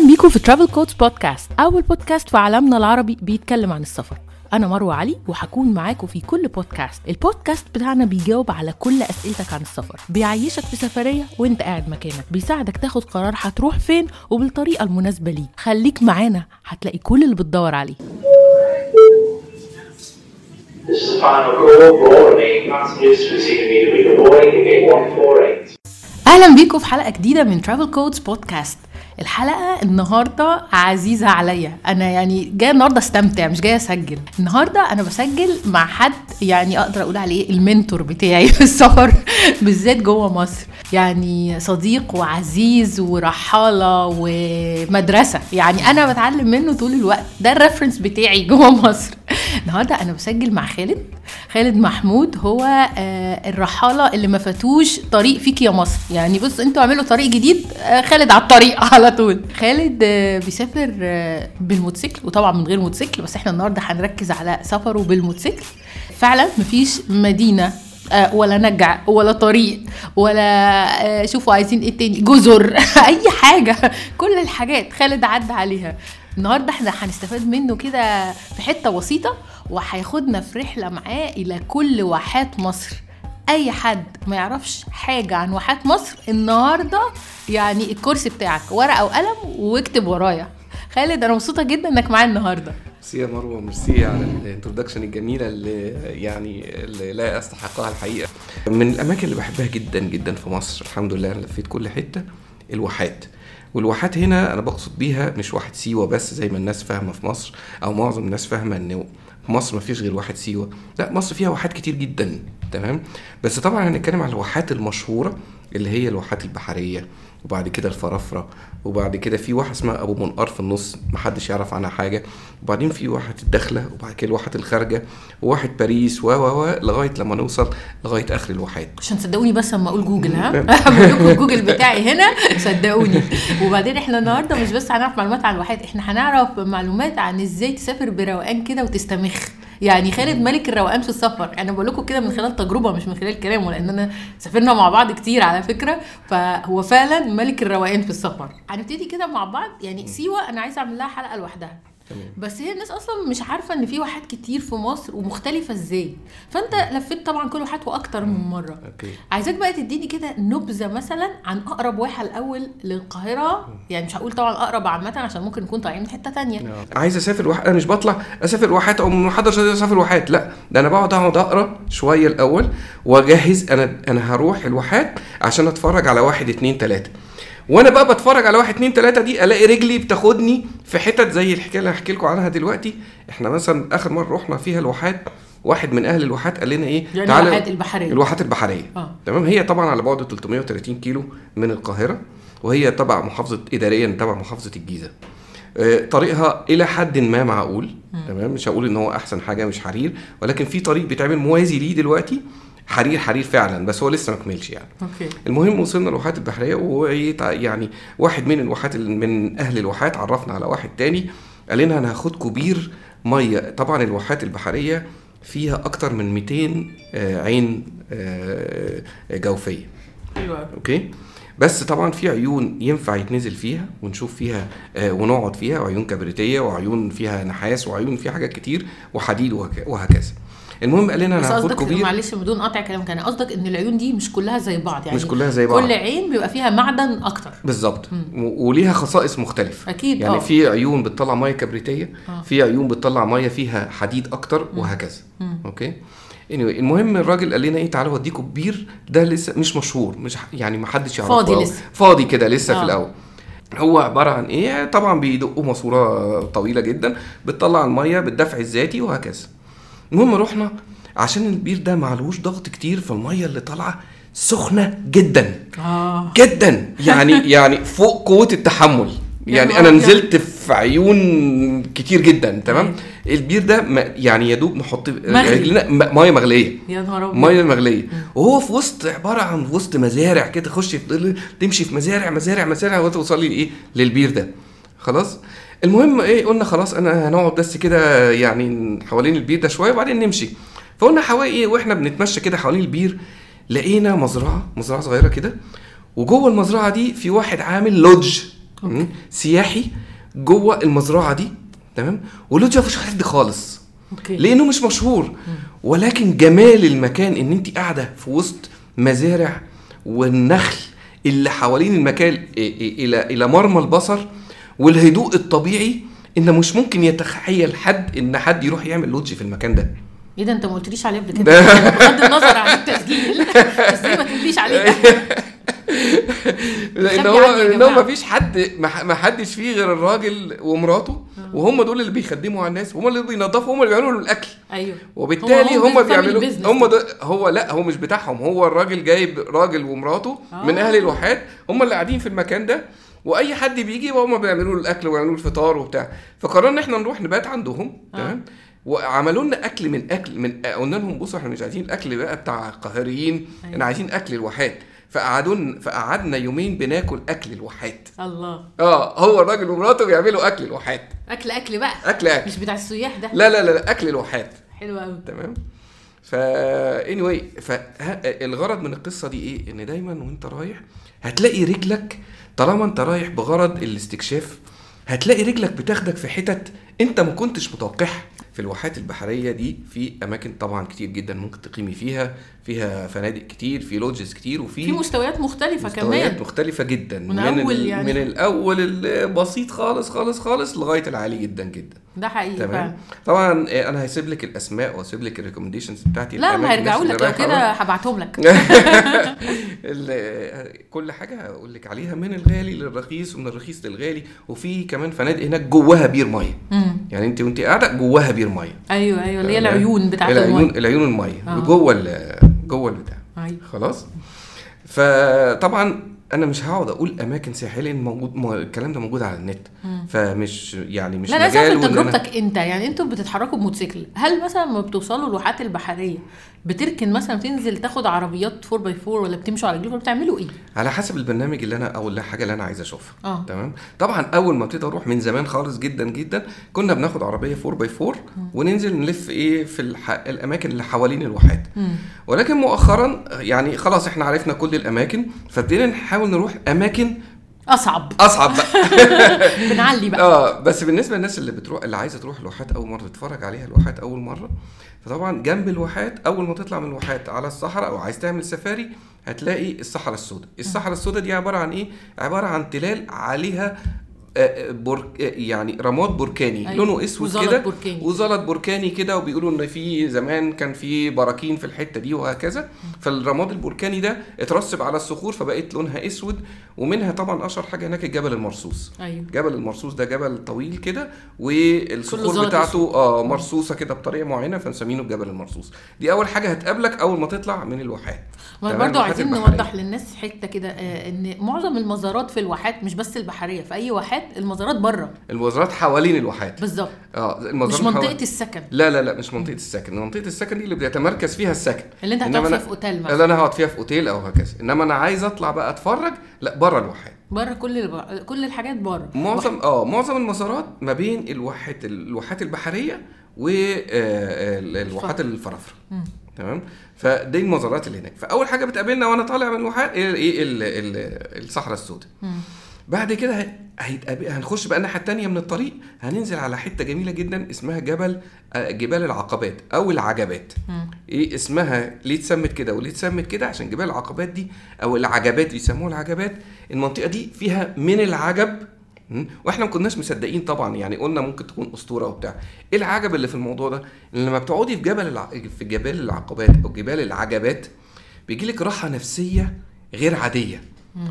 أهلا بيكم في ترافل كودز بودكاست أول بودكاست في عالمنا العربي بيتكلم عن السفر. أنا مروة علي وهكون معاكم في كل بودكاست البودكاست بتاعنا بيجاوب على كل أسئلتك عن السفر. بيعيشك في سفرية وأنت قاعد مكانك. بيساعدك تاخد قرار هتروح فين وبالطريقة المناسبة ليك. خليك معانا هتلاقي كل اللي بتدور عليه. This is the final call. For all remaining passengers receiving immediately boarding gate 148. أهلا بيكم في حلقة جديدة من Travel Codes Podcast الحلقة النهارده عزيزة عليا. أنا يعني جاية النهارده أستمتع مش جاية أسجل. النهارده أنا بسجل مع حد يعني أقدر أقول عليه ال mentor بتاعي في السفر بالذات جوه مصر. يعني صديق وعزيز ورحالة ومدرسة. يعني أنا بتعلم منه طول الوقت. ده ال reference بتاعي جوه مصر. النهارده أنا بسجل مع خالد. خالد محمود هو آه، الرحالة اللي ما فاتوش طريق فيك يا مصر. يعني بص أنتوا اعملوا طريق جديد آه، خالد على الطريق على طول. خالد آه، بيسافر آه، بالموتوسيكل وطبعا من غير موتوسيكل بس إحنا النهارده هنركز على سفره بالموتوسيكل. فعلا مفيش مدينة آه، ولا نجع ولا طريق ولا شوفوا عايزين إيه تاني جزر أي حاجة. كل الحاجات خالد عدى عليها. النهارده إحنا هنستفاد منه كده في حتة بسيطه وهياخدنا في رحلة معاه إلى كل واحات مصر. أي حد ما يعرفش حاجة عن واحات مصر النهارده يعني الكرسي بتاعك ورقة وقلم واكتب ورايا. خالد أنا مبسوطة جدا إنك معايا النهارده. ميرسي يا مروة ميرسي على ال introduction الجميلة اللي يعني اللي لا استحقها الحقيقة. من الأماكن اللي بحبها جدا جدا في مصر الحمد لله أنا لفيت كل حتة الواحات. والواحات هنا أنا بقصد بيها مش واحة سيوة بس زي ما الناس فاهمة في مصر أو معظم الناس فاهمة ان مصر ما فيش غير واحة سيوة. لا مصر فيها واحات كتير جدا تمام؟ بس طبعا هنتكلم على الواحات المشهورة اللي هي الواحات البحرية. وبعد كده الفرافرة وبعد كده في واحه اسمها أبو منقار في النص محدش يعرف عنها حاجة. وبعدين في واحه الداخله وبعد كده الواحه الخارجة وواحة باريس و و و لغاية لما نوصل لغاية آخر الواحات عشان صدقوني بس لما أقول جوجل ها؟ هعمل لكم الجوجل بتاعي هنا صدقوني. وبعدين إحنا النهارده مش بس هنعرف معلومات عن الواحات إحنا هنعرف معلومات عن إزاي تسافر بروقان كده وتستمخ. يعني خالد ملك الروقان في السفر. أنا بقول لكم كده من خلال تجربة مش من خلال كلامه لأن أنا سافرنا مع بعض كتير على فكرة. فهو فعلا ملك الروقان في السفر. هنبتدي كده مع بعض. يعني سيوة أنا عايزة أعمل لها حلقة لوحدها. تمام. بس هي الناس أصلا مش عارفة إن في واحات كتير في مصر ومختلفة إزاي. فأنت لفيت طبعا كل واحات وأكتر من مرة. أوكي. عايزاك بقى تديني كده نبذة مثلا عن أقرب واحه الأول للقاهرة. يعني مش هقول طبعا أقرب عامة عشان ممكن نكون طالعين من حتة تانية. عايز أسافر واحد أنا مش بطلع أسافر واحات أو ما حدش أسافر واحات لأ. ده أنا بقعد أقعد أقرأ شوية الأول وأجهز أنا أنا هروح الواحات عشان أتفرج على واحد اتنين تلاتة. وأنا بقى بتفرج على واحد اتنين تلاتة دي الاقي رجلي بتاخدني في حتت زي الحكاية اللي هحكي لكم عنها دلوقتي. إحنا مثلا آخر مرة رحنا فيها الواحات واحد من أهل الواحات قال لنا إيه يعني تعالى- الواحات البحرية. الواحات البحرية. آه. تمام؟ هي طبعا على بعد 330 كيلو من القاهرة وهي تبع محافظة اداريا تبع محافظة الجيزة. آه، طريقها إلى حد ما معقول. تمام؟ مش هقول إن هو أحسن حاجة مش حرير ولكن في طريق بيتعمل موازي ليه دلوقتي. حرير حرير فعلا بس هو لسه ما كملش يعني. okay. المهم وصلنا الواحات البحرية ويعني واحد من الواحات من أهل الواحات عرفنا على واحد تاني قال لنا أنا هاخدكم بير مية. طبعا الواحات البحرية فيها أكتر من 200 آه، عين آه، جوفية. أيوه. okay؟ بس طبعا في عيون ينفع يتنزل فيها ونشوف فيها آه ونقعد فيها وعيون كبريتية وعيون فيها نحاس وعيون فيها حاجات كتير وحديد وهك- وهكذا. المهم قال لنا أنا هاخدكم بير معلش بدون قطع كلام كان قصدك إن العيون دي مش كلها زي بعض يعني مش كلها زي بعض. كل عين بيبقى فيها معدن أكتر بالظبط وليها خصائص مختلفة أكيد، يعني آه. في عيون بتطلع مية كبريتية آه. في عيون بتطلع مية فيها حديد أكتر وهكذا okay anyway المهم الراجل قال لنا إيه تعالوا اوديكم بير ده لسه مش مشهور مش يعني ما حدش يعرفه فاضي أوي. لسه. فاضي كده لسه آه. في الأول هو عبارة عن إيه طبعا بيدقوا ماسورة طويلة جدا بتطلع المية بالدفع الذاتي وهكذا المهم رحنا عشان البير ده معلوش ضغط كتير فالمية اللي طالعة سخنة جدا. آه. جدا. يعني يعني فوق قوة التحمل. يعني أنا. نزلت في عيون كتير جدا تمام؟ البير ده يعني يا دوب نحط. رجلنا م- مية مغلية. يا نهار أبيض. مية مغلية. وهو في وسط عبارة عن وسط مزارع كده تخش تمشي في مزارع مزارع مزارع وتوصلي لايه للبير ده. خلاص؟ المهم إيه قلنا خلاص أنا هنقعد بس كده يعني حوالين البير ده شوية وبعدين نمشي. فقلنا حوالي إيه وإحنا بنتمشى كده حوالين البير لقينا مزرعة مزرعة صغيرة كده. وجوه المزرعة دي في واحد عامل لودج. سياحي جوه المزرعة دي تمام؟ واللوج ما فيهوش حد خالص. okay. لأنه مش مشهور. ولكن جمال المكان إن أنت قاعدة في وسط مزارع والنخل اللي حوالين المكان إلى إلى مرمى البصر والهدوء الطبيعي إن مش ممكن يتخيل حد إن حد يروح يعمل lodge في المكان ده. إيه ده أنت ما قلتليش عليه قبل كده؟ بغض النظر عن التسجيل. بس ليه ما تقوليش عليه؟ لأن هو إن هو فيش حد ما حدش فيه غير الراجل ومراته وهم دول اللي بيخدموا على الناس هم اللي بينظفوا هم اللي بيعملوا الأكل. أيوه. وبالتالي هم family بيعملوا هم. ده. هو لأ هو مش بتاعهم هو الراجل جايب راجل ومراته من آه. أهل الواحات هم اللي قاعدين في المكان ده. واي حد بيجي هم بيعملوا له الأكل ويعملوا الفطار وبتاع. فقررنا إحنا نروح نبات عندهم آه. تمام؟ وعملوا لنا أكل من أكل من قلنا لهم بصوا إحنا مش عايزين الاكل بقى بتاع القاهريين أيوة. إحنا عايزين أكل الواحات. فقعدون فقعدنا يومين بناكل أكل الواحات. الله. آه هو الراجل ومراته بيعملوا أكل الواحات. أكل أكل بقى. أكل أكل. مش بتاع السياح ده. لا لا لا, لا أكل الواحات. حلو قوي تمام؟ فا anyway فالغرض من القصة دي إيه؟ إن دايما وأنت رايح هتلاقي رجلك طالما انت رايح بغرض الاستكشاف هتلاقي رجلك بتاخدك في حتت انت ما كنتش متوقعها. في الواحات البحرية دي في أماكن طبعا كتير جدا ممكن تقيمي فيها فيها فنادق كتير في lodges كتير وفي في مستويات مختلفة مستويات كمان مختلفة جدا. من أول ال- يعني. من الأول البسيط خالص خالص خالص لغاية العالي جدا جدا. ده حقيقي تمام؟ فعلا. طبعا آه، أنا هسيب لك الأسماء واسيب لك ال recommendations بتاعتي لا ما هيرجعوا لك لو كده هبعتهم لك. ال- كل حاجة هقول لك عليها من الغالي للرخيص ومن الرخيص للغالي. وفي كمان فنادق هناك جواها بير مية. يعني انت وانت قاعدة جواها بير مية. أيوه أيوه اللي هي؟ العيون بتاعت العيون المية. العيون المية. آه. جوه جوه البتاع. أيوه. خلاص؟ فطبعا أنا مش هقعد أقول أماكن سياحية لأن موجود مو- الكلام ده موجود على النت. فمش يعني مش لا مجال من وإن أنا- تجربتك أنت. يعني أنتوا بتتحركوا بموتوسيكل. هل مثلا لما بتوصلوا الواحات البحرية بتركن مثلا تنزل تاخد عربيات 4 باي 4 ولا بتمشوا على رجلكم ولا بتعملوا إيه؟ على حسب البرنامج اللي أنا أو الحاجة اللي أنا عايز أشوفها. آه. تمام؟ طبعا أول ما ابتدي أروح من زمان خالص جدا جدا كنا بناخد عربية 4 باي 4 وننزل نلف إيه في الح... الأماكن اللي حوالين الواحات. مم. ولكن مؤخرا يعني خلاص إحنا عرفنا كل الأماكن فابتدينا نحاول نروح أماكن أصعب. أصعب. بقى بنعلي بقى. آه بس بالنسبة للناس اللي بتروح اللي عايزة تروح الواحات أول مرة تتفرج عليها الواحات أول مرة. فطبعا جنب الواحات أول ما تطلع من الواحات على الصحراء أو عايز تعمل سفاري هتلاقي الصحراء السوداء. الصحراء السوداء دي عبارة عن إيه؟ عبارة عن تلال عليها برك آه، يعني رماد بركاني أيوة. لونه أسود كده بركاني. وزلط بركاني كده وبيقولوا إن في زمان كان في براكين في الحتة دي وهكذا. فالرماد البركاني ده اترسب على الصخور فبقت لونها أسود ومنها طبعا أشهر حاجة هناك الجبل المرصوص. أيوه. جبل المرصوص ده جبل طويل كده والصخور بتاعته آه مرصوصة كده بطريقة معينة فنسمينه الجبل المرصوص. دي أول حاجة هتقابلك أول ما تطلع من الواحات. ما تمام؟ برضو الواحات عايزين. نوضح للناس حتة كده آه، إن معظم المزارات في الواحات مش بس البحرية في أي واحات المزارات بره. المزارات حوالين الواحات. بالظبط. آه مش المزارات منطقة حوالين- السكن. لا لا لا مش منطقة السكن. منطقة السكن دي اللي بيتمركز فيها السكن. اللي أنت هتقعد فيها في أوتيل اللي مثلا أنا هقعد فيها في أوتيل أو هكذا. إنما أنا عايز أطلع بقى أتفرج لا بره الواحات. بره كل الب... كل الحاجات بره معظم آه معظم المزارات ما بين الواحات الواحات البحرية والواحات الفرافرة. مم. تمام فدي المزارات اللي هناك فأول حاجة بتقابلنا وأنا طالع من الواحات إيه ال- ال- الصحراء السوداء. بعد كده هيتقابل هنخش بقى الناحية التانية من الطريق هننزل على حتة جميلة جدا اسمها جبل آه، جبال العقبات أو العجبات. إيه اسمها ليه اتسمت كده وليه اتسمت كده عشان جبال العقبات دي أو العجبات بيسموها العجبات المنطقة دي فيها من العجب? وإحنا ما كناش مصدقين طبعا يعني قلنا ممكن تكون أسطورة وبتاع. إيه العجب اللي في الموضوع ده؟ إن لما بتقعدي في جبل الع... في جبال العقبات أو جبال العجبات بيجي لك راحة نفسية غير عادية.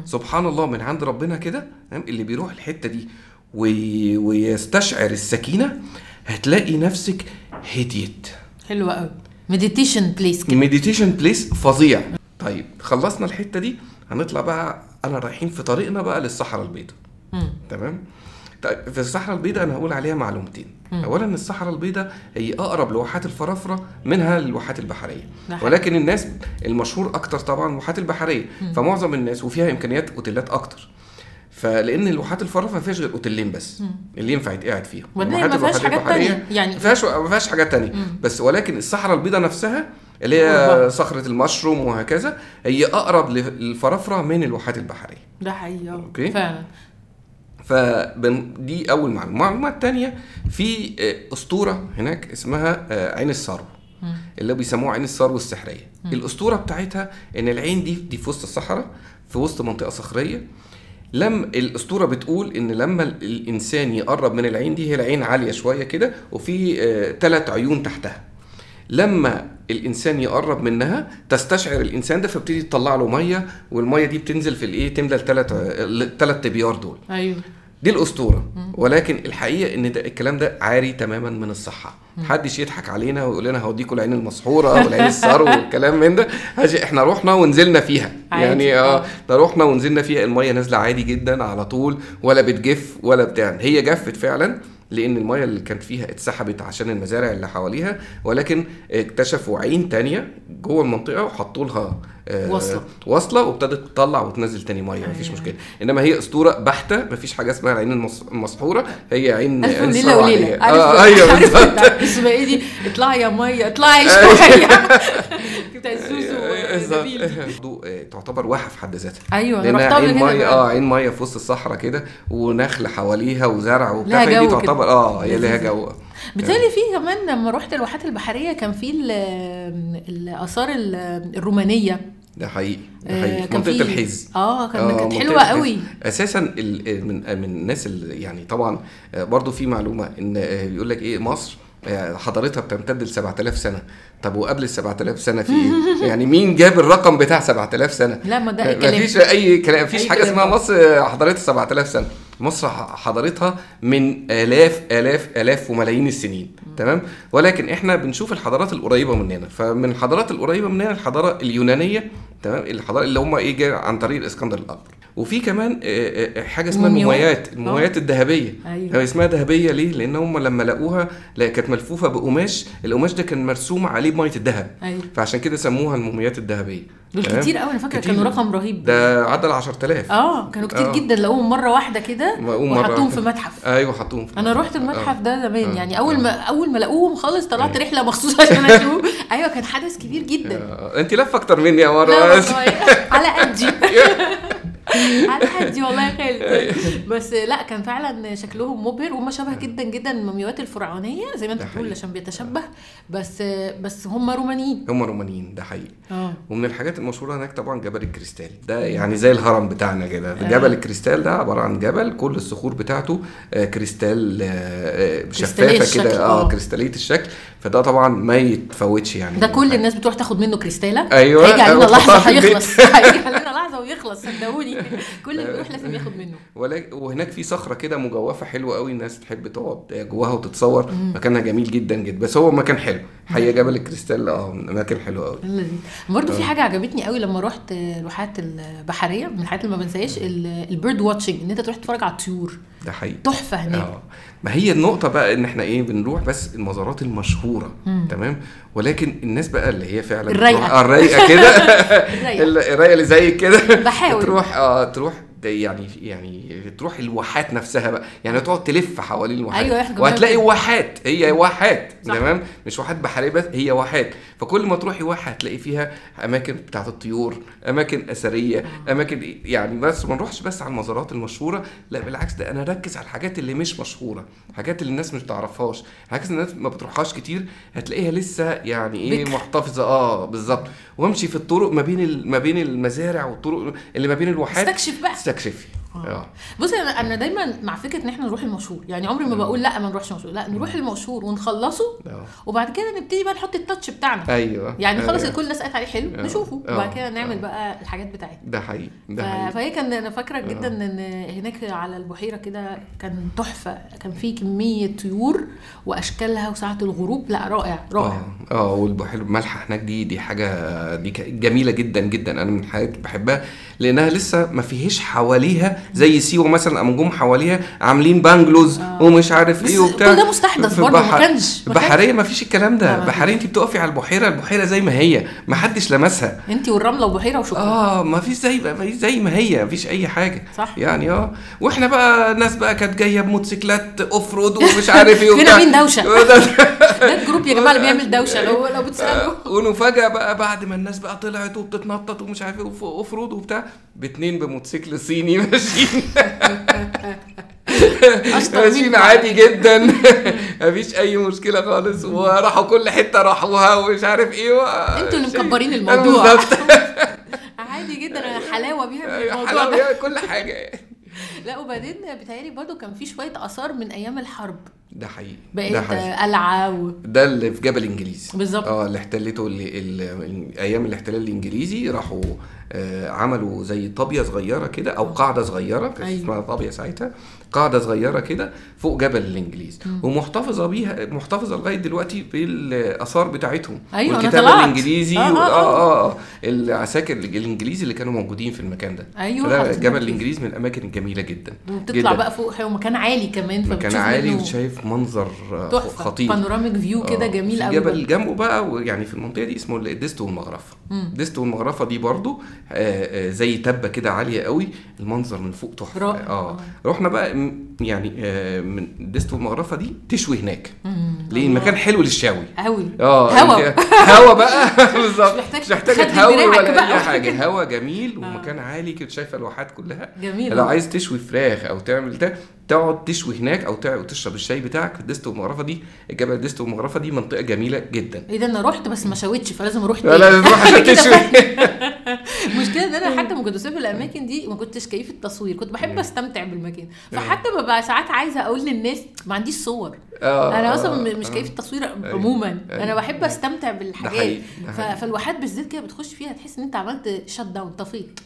سبحان الله من عند ربنا كده؟ اللي بيروح الحتة دي وي... ويستشعر السكينة هتلاقي نفسك هديت. حلو قوي. meditation place كده. ال meditation place فظيع. طيب خلصنا الحتة دي. هنطلع بقى أنا رايحين في طريقنا بقى للصحراء البيضاء. تمام طيب في الصحراء البيضاء أنا هقول عليها معلومتين مم. اولا الصحراء البيضاء هي أقرب لواحات الفرافرة منها للواحات البحرية ده حقيقي. ولكن الناس المشهور أكتر طبعا الواحات البحرية فمعظم الناس وفيها إمكانيات أوتيلات أكتر فلان الواحات الفرافرة ما فيهاش غير أوتيلين بس مم. اللي ينفع يتقعد الواحات- ما فيهاش حاجات تانية يعني ما فيهاش ما فيهاش حاجات تانية مم. بس ولكن الصحراء البيضاء نفسها اللي. هي صخرة المشروم وهكذا هي أقرب للفرافرة من الواحات البحرية ده حقيقي. أوكي. فعلا فدي أول معلومة. المعلومة الثانية في آه، أسطورة هناك اسمها آه، عين السرو اللي بيسموها عين السرو السحرية. الأسطورة بتاعتها إن العين دي دي في وسط الصحراء في وسط منطقة صخرية. لم الأسطورة بتقول إن لما ال- الإنسان يقرب من العين دي هي العين عالية شوية كده وفي ثلاث عيون تحتها. لما الإنسان يقرب منها تستشعر الإنسان ده فبتدي تطلع له مية والمية دي بتنزل في الإيه تملى الثلاث الثلاث تبيار دول. أيوه. دي الأسطورة. ولكن الحقيقة إن ده الكلام ده عاري تماما من الصحة. محدش يضحك علينا ويقول لنا هوديكوا العين المسحورة والعين الثرو والكلام من ده. إحنا رحنا ونزلنا فيها. عادي. يعني آه ده رحنا ونزلنا فيها. المية نازلة عادي جدا على طول ولا بتجف ولا بتاع. هي جفت فعلا لأن المية اللي كانت فيها اتسحبت عشان المزارع اللي حواليها ولكن اكتشفوا عين تانية جوه المنطقة وحطوا لها آه، وصلة. واصلة وابتدت تطلع وتنزل تاني مية مفيش أيوة. مشكلة إنما هي أسطورة بحتة مفيش حاجة اسمها العين المس- المسحورة هي عين عين ليلة وليلة. عارف آه أيوه بالظبط اسمها إيه دي اطلعي يا مية اطلعي شوية بتاع دي. برضو، آه، تعتبر واحة في حد ذاتها أيوه من عين مية. آه عين مية في وسط الصحراء كده ونخل حواليها وزرع وبتاع جو تعتبر. آه هي لذيذة. جو بالتالي في كمان لما رحت الواحات البحرية كان في ال- الآثار ال- الرومانية ده حقيقي ده آه، حقيقي. كان منطقة الحز آه كان كانت حلوة. قوي. أساسا ال- من من الناس اللي يعني طبعا آه، برضو في معلومة إن آه، بيقول لك إيه مصر آه، حضارتها بتمتد ل 7000 سنة. طب وقبل ال 7000 سنة في إيه؟ يعني مين جاب الرقم بتاع 7000 سنة؟ لا ما ده كلام. مفيش أي كلام مفيش حاجة اسمها. مصر حضارتها 7000 سنة. مصر حضارتها من آلاف آلاف آلاف وملايين السنين. تمام؟ ولكن إحنا بنشوف الحضارات القريبة مننا فمن الحضارات القريبة مننا الحضارة اليونانية تمام؟ الحضارة اللي هم إيه عن طريق الإسكندر الاكبر وفي كمان آه، آه، حاجة اسمها مومياوات. المومياوات المومياوات الذهبية أيوة. اسمها ذهبية ليه لأن هم لما لقوها كانت ملفوفة بقماش القماش ده كان مرسوم عليه مية الذهب أيوه فعشان كده سموها المومياوات الذهبية دول؟ كتير قوي أنا فاكرة. كانوا رقم رهيب ده عدى ال 10000 آه كانوا كتير آه. جدا لقوهم مرة واحدة كده وحطوهم. في متحف أيوه حطوهم في أنا. رحت المتحف آه. ده زمان آه. يعني أول آه. ما أول ما لقوهم خالص طلعت أيوة. رحلة مخصوص عشان أشوف أيوه كان حدث كبير جدا آه، انت لفة أكتر مني يا مرة على قدي قدي والله يا خالد. بس لا كان فعلا شكلهم مبهر وهم شبه جدا جدا المومياوات الفرعونية زي ما انت بتقول. عشان بيتشبه. بس بس هم رومانيين. هم رومانيين ده حقيقي. آه. ومن الحاجات المشهورة هناك طبعا جبل الكريستال. ده يعني زي الهرم بتاعنا كده. جبل الكريستال ده عبارة عن جبل كل الصخور بتاعته آه، كريستال آه، آه، شفافة كده. آه. آه. كريستالية الشكل. فده طبعا ما يتفوتش يعني. ده كل الناس بتروح تاخد منه كريستاله أيوة، هيجي علينا أيوة، لحظة البيت. هيخلص. هيجي علينا لحظة ويخلص. صدقوني. كل اللي بيروح لازم ياخد منه. ولكن وهناك في صخرة كده مجوفة حلوة قوي الناس تحب تقعد جواها وتتصور. مكانها جميل جدا جدا. بس هو مكان حلو. حقيقه جبل الكريستال آه مكان حلو قوي. لذيذ برضه في حاجة عجبتني قوي لما رحت الواحات البحرية من الحاجات اللي ما بنساهاش ال bird watching إن أنت تروح تتفرج على الطيور. ده حقيقي. تحفة هناك. آه. ما هي النقطة بقى إن إحنا إيه بنروح بس المزارات المشهورة تمام؟ ولكن الناس بقى اللي هي فعلا الرايقة. بتروح- آه، الرايقة كده. الرايقة. ال- الرايقة. اللي زي كده. بحاول. تروح آه تروح ده يعني يعني تروح الواحات نفسها بقى. يعني تقعد تلف حوالين الواحات. أيوة، وهتلاقي. واحات. هي واحات. تمام؟ مش واحات بحرية بس هي واحات. فكل ما تروحي واحة هتلاقي فيها أماكن بتاعت الطيور أماكن أثرية أماكن يعني بس ما نروحش بس على المزارات المشهورة لا بالعكس ده أنا أركز على الحاجات اللي مش مشهورة الحاجات اللي الناس مش تعرفهاش الحاجات اللي الناس ما بتروحهاش كتير هتلاقيها لسه يعني إيه. محتفظة آه بالظبط. وامشي في الطرق ما بين ما بين المزارع والطرق اللي ما بين الواحات. استكشف بقى. استكشفي. آه. بص أنا أنا دايما مع فكرة إن إحنا نروح المشهور. يعني عمري ما بقول لأ ما نروحش المشهور. لأ نروح المشهور ونخلصه آه. وبعد كده نبتدي بقى نحط التاتش بتاعنا. أيوه. يعني خلاص أيوة. كل الناس قالت عليه حلو آه. نشوفه. آه. وبعد كده نعمل آه. بقى الحاجات بتاعتنا. ده حقيقي ده حقيقي. فهي كان أنا فاكره جدا إن هناك على البحيرة كده كان تحفة. كان في كمية طيور وأشكالها وساعة الغروب. لأ رائع رائع. آه. والبحيرة المالحة هناك دي دي حاجة دي جميلة جدا جدا. أنا من الحاجات بحبها لأنها لسه ما فيهاش حواليها زي سيوة مثلا أما جم حواليها عاملين بانجلوز ومش عارف إيه وبتاع. كل ده مستحدث برضه، ما البحر- كانش- ما البحريه ما فيش الكلام لا، ده. ما البحريه انت بتقفي على البحيرة البحيرة زي ما هي ما حدش لمسها. انت والرملة وبحيره وشكرا. آه ما فيش زي ما فيش زي ما هي ما فيش أي حاجة. صح. يعني آه وإحنا بقى ناس بقى كانت جاية بموتوسيكلات off road ومش عارف إيه وبتاع. مين دوشة؟ ده- ال group يا جماعة اللي بيعمل دوشة. لو لو بتسألوا. ونفاجأ بقى بعد ما الناس بقى طلعت وبتتنطط ومش عارف إيه وف- off road وبتاع. باتنين بموتوسيكل صيني ماشيين. ماشيين. عادي جدا. مفيش أي مشكلة خالص. وراحوا كل حتة راحوها ومش عارف إيه و... أنتوا اللي مكبرين الموضوع. عادي جدا. حلاوة بيعمل الموضوع حلاوة يعني كل حاجة. لا وبعدين بيتهيألي برضو كان في شوية آثار من أيام الحرب. ده حقيقي. بقت ده حقيقي. قلعة و... ده اللي في جبل انجليز بالظبط. آه اللي احتلته اللي ال- أيام الاحتلال الإنجليزي راحوا آه عملوا زي طابية صغيرة كده أو قاعدة صغيرة كانت أيوة. اسمها طابية ساعتها. قاعدة صغيرة كده فوق جبل الإنجليز. ومحتفظة بيها محتفظة لغاية دلوقتي بالآثار بتاعتهم. أيوة، والكتاب طلعت. الإنجليزي آه، آه، آه آه, آه العساكر الإنجليزي اللي كانوا موجودين في المكان ده. أيوة، ده حاطين جبل. الإنجليز من الأماكن الجميلة جدا. وبتطلع جداً. بقى فوق مكان عالي كمان مكان عالي وشايف منظر آه، تحفة خطير. panoramic view كده آه، جميل قوي جبل جنبه بقى ويعني في المنطقة دي اسمه الدست والمغرفة. الدست والمغرفة دي برضو آه، آه، زي تبة كده عالية قوي المنظر من فوق تحفة. آه. رحنا بقى م- يعني آه، من الدست والمغرفه دي تشوي هناك. ليه؟ المكان حلو للشوي. قوي. آه هوا. هوا بقى. بالظبط. مش محتاج تهوي دراعك ولا. أي حاجة. هوا جميل ومكان عالي كده شايفة الواحات كلها. جميل. لو. عايز تشوي فراخ أو تعمل ده تقعد تشوي هناك أو تقعد تشرب الشاي بتاعك في الدست والمغرفه دي. الجبل الدست والمغرفه دي منطقة جميلة جدا. إيه ده أنا رحت بس ما شويتش فلازم أروح لا لا تروح عشان تشوي. المشكلة إن أنا حتى ما كنت بسافر الأماكن دي ما كنتش كيف التصوير كنت بحب أستمتع بالمكان. فحتى ببقى ساعات عايزة أقول للناس ما عنديش صور. آه، أنا آه، أصلا مش آه. كيف التصوير عموما. أنا بحب أستمتع بالحاجات. فالواحات بالذات كده بتخش فيها تحس إن أنت عملت shut down طفيت.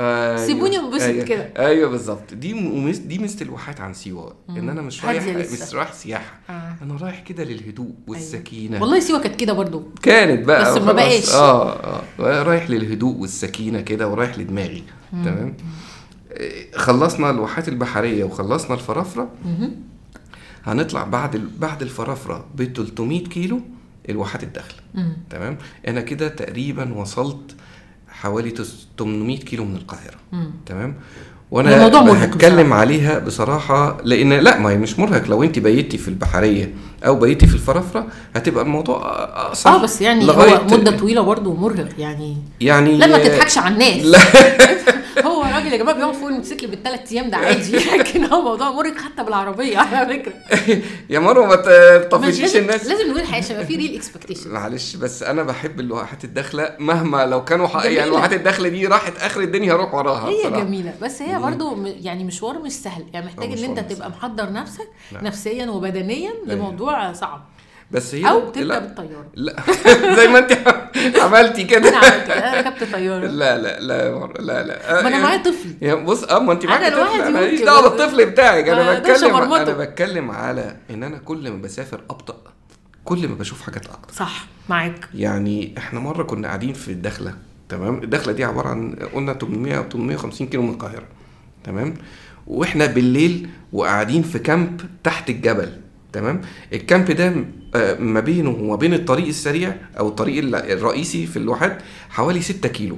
سيبوني انبسط. كده. أيوه بالظبط. دي دي ميزة الواحات عن سيوة. إن أنا مش رايح. مش رايح سياحة. آه. أنا رايح كده للهدوء والسكينة. والله سيوه كانت كده برضو. كانت بقى بس ما. بقاش. آه آه. رايح للهدوء والسكينة كده ورايح لدماغي. تمام؟ خلصنا الواحات البحرية وخلصنا الفرافرة. هنطلع بعد بعد الفرافرة ب 300 كيلو الواحات الداخلة. تمام؟ أنا كده تقريبا وصلت حوالي تس- 800 كيلو من القاهرة. تمام؟ وأنا الموضوع مرهق هتكلم. عليها بصراحة لأن لا ما هي مش مرهق. لو أنت بيتي في البحرية أو بيتي في الفرافرة هتبقى الموضوع أقصر. آه بس يعني لغاية هو مدة طويلة برضو مرهق يعني يعني لا ما تضحكش على الناس. لا. هو راجل يا جماعة بيقعد فوق الموتوسيكل بالثلاث أيام ده عادي لكن هو موضوع مرهق حتى بالعربية على فكرة يا مروه ما تطفشيش الناس لازم نقول الحقيقة عشان في real expectation معلش بس أنا بحب اللوحات الداخلة مهما لو كانوا. يعني. اللوحات الداخلة دي راحت آخر الدنيا هروح وراها هي بصراحة. جميلة بس هي برضو يعني مشوار مش سهل يعني محتاج إن أنت تبقى. محضر نفسك نعم. نفسيا وبدنيا لموضوع صعب بس هي أو تبدا بالطياره لا. زي ما انت عملتي كده. أنا عملت أنا ركبت طيارة. لا لا لا لا لا ما أنا معايا طفل. بص آه ما انت معاكي أنا طفل. أنا ماليش دعوه بالطفل بتاعك. أنا أقدرش بتكلم. أنا بتكلم على إن أنا كل ما بسافر أبطأ. كل ما بشوف حاجات أكتر صح معاك. يعني إحنا مرة كنا قاعدين في الدخلة تمام؟ الدخلة دي عبارة عن قلنا 800 أو 850 كيلو من القاهرة تمام؟ وإحنا بالليل وقاعدين في كامب تحت الجبل. تمام؟ الكامب ده آه، ما بينه وما بين الطريق السريع أو الطريق ال- الرئيسي في الواحات حوالي 6 كيلو.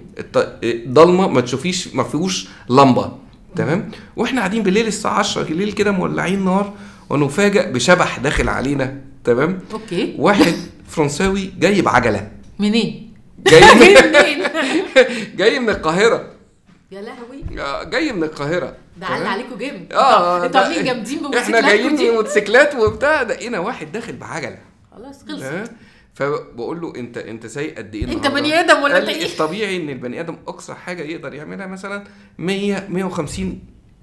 ضلمه ما تشوفيش ما فيهوش لمبة. تمام؟ وإحنا قاعدين بالليل الساعة 10 بالليل كده مولعين نار ونفاجئ بشبح داخل علينا. تمام؟ أوكي. واحد فرنساوي جاي بعجله منين؟ جاي من منين؟ جاي من القاهرة. يا لهوي آه، جاي من القاهرة ده علق؟ عليكم جامد آه أنتوا عاملين جامدين إحنا بموتوسيكلاتكم جايين بموتوسيكلات وبتاع لقينا واحد داخل بعجلة خلاص خلص تمام؟ فبقول له انت انت سايق قد إيه انت؟ بني آدم ولا انت إيه؟ الطبيعي ان البني آدم أقصى حاجة يقدر يعملها مثلا 100 150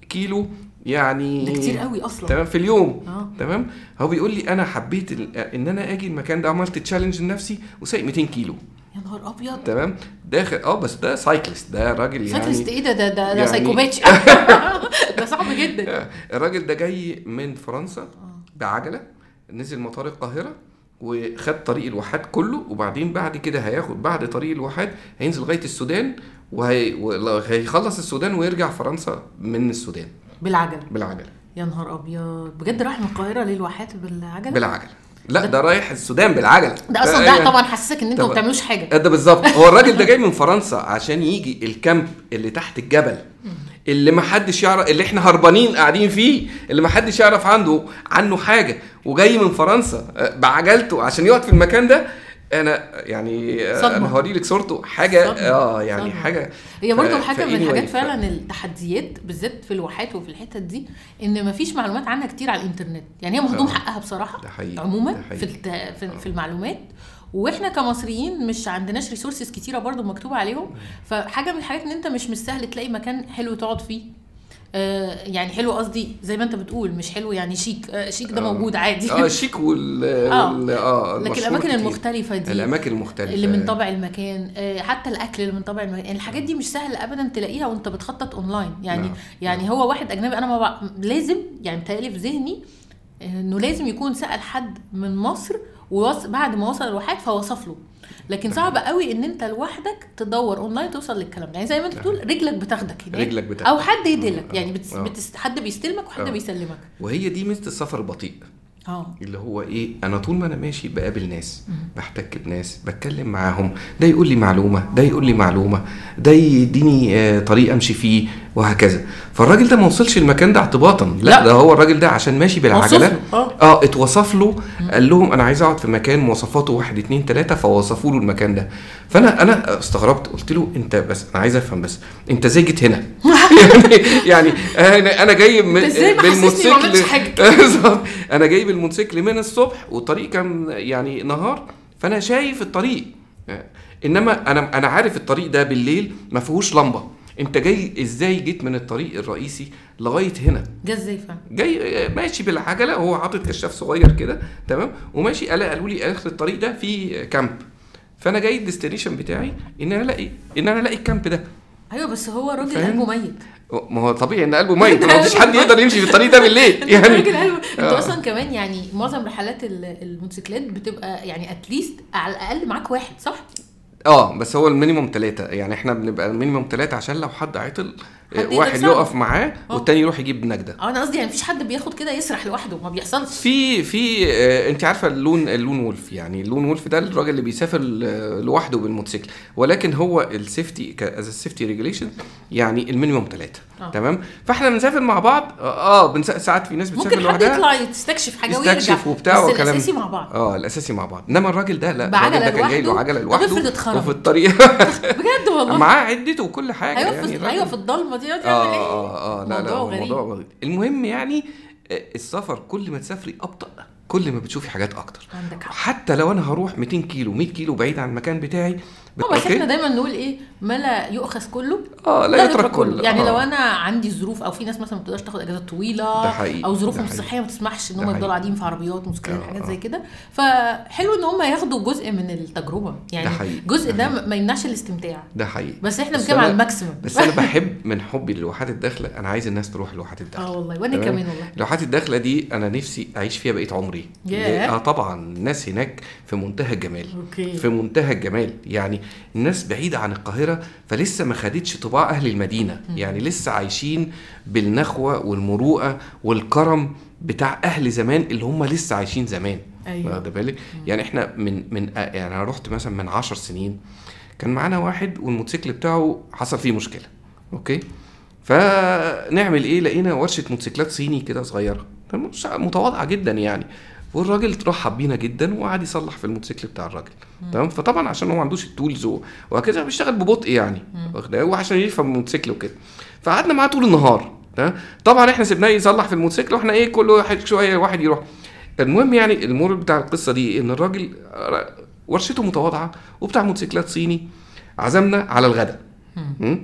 كيلو يعني ده كتير قوي أصلا تمام في اليوم آه. تمام هو بيقول لي أنا حبيت إن أنا آجي المكان ده عملت challenge لنفسي وسايق 200 كيلو يا نهار أبيض. تمام؟ داخل آه بس ده cyclist ده راجل يعني cyclist إيه ده؟ ده ده, ده يعني- psychopath ده صعب جدا. الراجل ده جاي من فرنسا بعجلة نزل مطار القاهرة وخد طريق الواحات كله وبعدين بعد كده هياخد بعد طريق الواحات هينزل لغاية السودان وهي- وهيخلص السودان ويرجع فرنسا من السودان. بالعجلة. بالعجلة. يا نهار أبيض. بجد راح من القاهرة للواحات بالعجلة؟ بالعجلة. لا ده رايح السودان بالعجله ده أصلا يعني- ده طبعا حسسك إن أنتوا ما. بتعملوش حاجة. ده بالظبط. هو الراجل ده جاي من فرنسا عشان يجي الكامب اللي تحت الجبل. اللي ما حدش يعرف اللي إحنا هربانين قاعدين فيه اللي ما حدش يعرف عنده عنه حاجة. وجاي من فرنسا آه، بعجلته عشان يقعد في المكان ده أنا يعني آه، صدمة. أنا هوري لك صورته حاجة صدمة. آه يعني صدمة. حاجة هي برضه حاجة من الحاجات فعلا التحديات بالذات في الواحات وفي الحتت دي إن مفيش معلومات عنها كتير على الإنترنت يعني هي مهضوم آه. حقها بصراحة ده حقيقي، عموما ده حقيقي. في الت... في, في المعلومات وإحنا كمصريين مش عندناش resources كتيرة برضو مكتوب عليهم فحاجة من الحاجات إن أنت مش مش سهل تلاقي مكان حلو تقعد فيه آه يعني حلو قصدي زي ما انت بتقول مش حلو يعني شيك آه شيك ده آه. موجود عادي آه الشيك وال آه. آه لكن الأماكن كتير. المختلفة دي الأماكن المختلفة اللي من طبع المكان آه، حتى الأكل اللي من طبع المكان الحاجات دي مش سهل ابدا تلاقيها وأنت بتخطط اونلاين يعني نعم. يعني هو واحد أجنبي أنا ما بع... لازم يعني متهيألي في ذهني إنه لازم يكون سأل حد من مصر ووص... بعد ما وصل الواحات فوصف له لكن صعب قوي إن أنت لوحدك تدور اونلاين توصل للكلام ده يعني زي ما أنت بتقول رجلك بتاخدك هناك رجلك بتاخدك. أو حد يدلك. يعني بتس... بتس... حد بيستلمك وحد آه. بيسلمك وهي دي ميزة السفر البطيء آه. اللي هو إيه أنا طول ما أنا ماشي بقابل ناس بحتك بناس بتكلم معاهم ده يقول لي معلومة ده يقول لي معلومة ده يديني آه، طريق أمشي فيه وهكذا. فالراجل ده ما وصلش المكان ده اعتباطا. لا, لا. ده هو الراجل ده عشان ماشي بالعجلة. له، آه. آه اتوصف له قال لهم أنا عايز أقعد في مكان مواصفاته واحد اتنين تلاتة فوصفوا له المكان ده. فأنا أنا استغربت قلت له أنت بس أنا عايز أفهم بس أنت إزاي جيت هنا؟ يعني يعني أنا جاي؟ بالظبط. أنا جاي بالموتوسيكل من الصبح والطريق كان يعني نهار فأنا شايف الطريق. إنما أنا أنا عارف الطريق ده بالليل ما فيهوش لمبة. أنت جاي إزاي جيت من الطريق الرئيسي لغاية هنا؟ جه إزاي جاي ماشي بالعجلة وهو حاطط كشاف صغير كده تمام؟ وماشي قال قالوا لي آخر الطريق ده في كامب. فأنا جاي ال destination بتاعي إن أنا الاقي إن أنا ألاقي ال camp ده. أيوه بس هو راجل؟ قلبه ميت ما هو طبيعي إن قلبه ميت ما فيش حد يقدر يمشي في الطريق ده بالليل يعني راجل قلبه انت آه. أصلا كمان يعني معظم رحلات ال- الموتوسيكلات بتبقى يعني at least على الأقل معاك واحد صح؟ آه بس هو ال minimum ثلاثة يعني إحنا بنبقى ال minimum ثلاثة عشان لو حد عطل واحد يساعده. يقف معاه آه. والتاني يروح يجيب نجدة. آه أنا قصدي يعني مفيش حد بياخد كده يسرح لوحده ما بيحصلش. في في آه انت عارفة ال lone ال lone wolf يعني ال lone wolf ده الراجل اللي بيسافر لوحده بالموتوسيكل. ولكن هو ال safety as ال safety regulation يعني ال minimum ثلاثة آه. تمام؟ فاحنا بنسافر مع بعض. آه, آه بنس- ساعات في ناس بتسافر ممكن حد لوحدها. يطلع يستكشف حاجة ويرجع يستكشف وبتاع بس وكلام. الأساسي مع بعض. آه الأساسي مع بعض. إنما الراجل ده لا الراجل ده كان جاي له لوحده. عجله لوحده؟ وفي الطريق. بجد؟ والله معاه عدته وكل حاجة أيوه يعني في أيوه في الضلمة دي يعمل آه إيه؟ آه آه لا لا موضوع هو غريب. المهم يعني آه، السفر كل ما تسافري أبطأ كل ما بتشوفي حاجات أكتر عندك حق حتى لو أنا هروح 200 كيلو 100 كيلو بعيد عن المكان بتاعي بس إحنا دايما نقول إيه؟ ما لا يؤخذ كله آه لا يترك كله. يعني آه. لو أنا عندي ظروف أو في ناس مثلا ما بتقدرش تاخد اجازات طويلة ده حقيقي، أو ظروفهم. الصحيه ما تسمحش إن هم يفضلوا. قاعدين في عربيات موتوسيكلات آه، حاجات آه. زي كده. فحلو إن هم ياخدوا جزء من التجربة. يعني ده حقيقي، الجزء ده ده. ما يمنعش الاستمتاع. ده حقيقي. بس إحنا بنتكلم على الماكسيمم. بس أنا بحب من حبي للواحات الداخلة أنا عايز الناس تروح لواحات الداخلة. آه والله. وأنا؟ كمان والله. اللوحات الداخلة دي أنا نفسي أعيش فيها بقية عمري. آه طبعا الناس هناك في منتهى الجمال. في منتهى الجمال. يعني الناس بعيدة عن القاهرة فلسه ما خدتش طباع أهل المدينة. يعني لسه عايشين بالنخوة والمروءة والكرم بتاع أهل زمان اللي هم لسه عايشين زمان. أيوه. واخد بالك؟ يعني إحنا من من يعني أنا رحت مثلا من عشر سنين كان معانا واحد والموتوسيكل بتاعه حصل فيه مشكلة. okay؟ فنعمل إيه؟ لقينا ورشة موتوسيكلات صيني كده صغيرة. متواضعة جدا يعني. والراجل رحب بينا جدا وقعد يصلح في الموتوسيكل بتاع الراجل. تمام؟ فطبعا عشان هو ما عندوش ال tools وهكذا بيشتغل ببطء يعني؟ وعشان يفهم الموتوسيكل وكده. فقعدنا معاه طول النهار طبعا إحنا سيبناه يصلح في الموتوسيكل وإحنا إيه كل واحد شوية واحد يروح. المهم يعني ال moral بتاع القصة دي إن الراجل ورشته متواضعة وبتاع موتوسيكلات صيني عزمنا على الغداء؟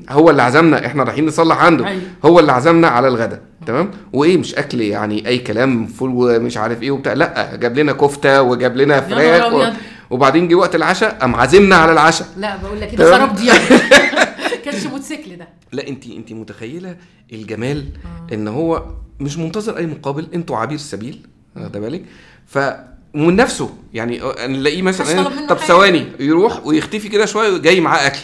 هو اللي عزمنا إحنا رايحين نصلح عنده. أيوة. هو اللي عزمنا على الغداء تمام؟ وإيه مش أكل يعني أي كلام فول ومش عارف إيه وبتاع لأ جاب لنا كفتة وجاب لنا فراخ و... وبعدين جه وقت العشاء قام عازمنا على العشاء. لا بقول لك كده تمام. خراب دي كانش موتوسيكل ده. لا انت انت متخيلة الجمال إن هو مش منتظر أي مقابل أنتوا عبير السبيل واخد بالك؟ ف ومن نفسه يعني نلاقيه محدش مثلا طب. ثواني يروح ويختفي كده شوية جاي معاه أكل.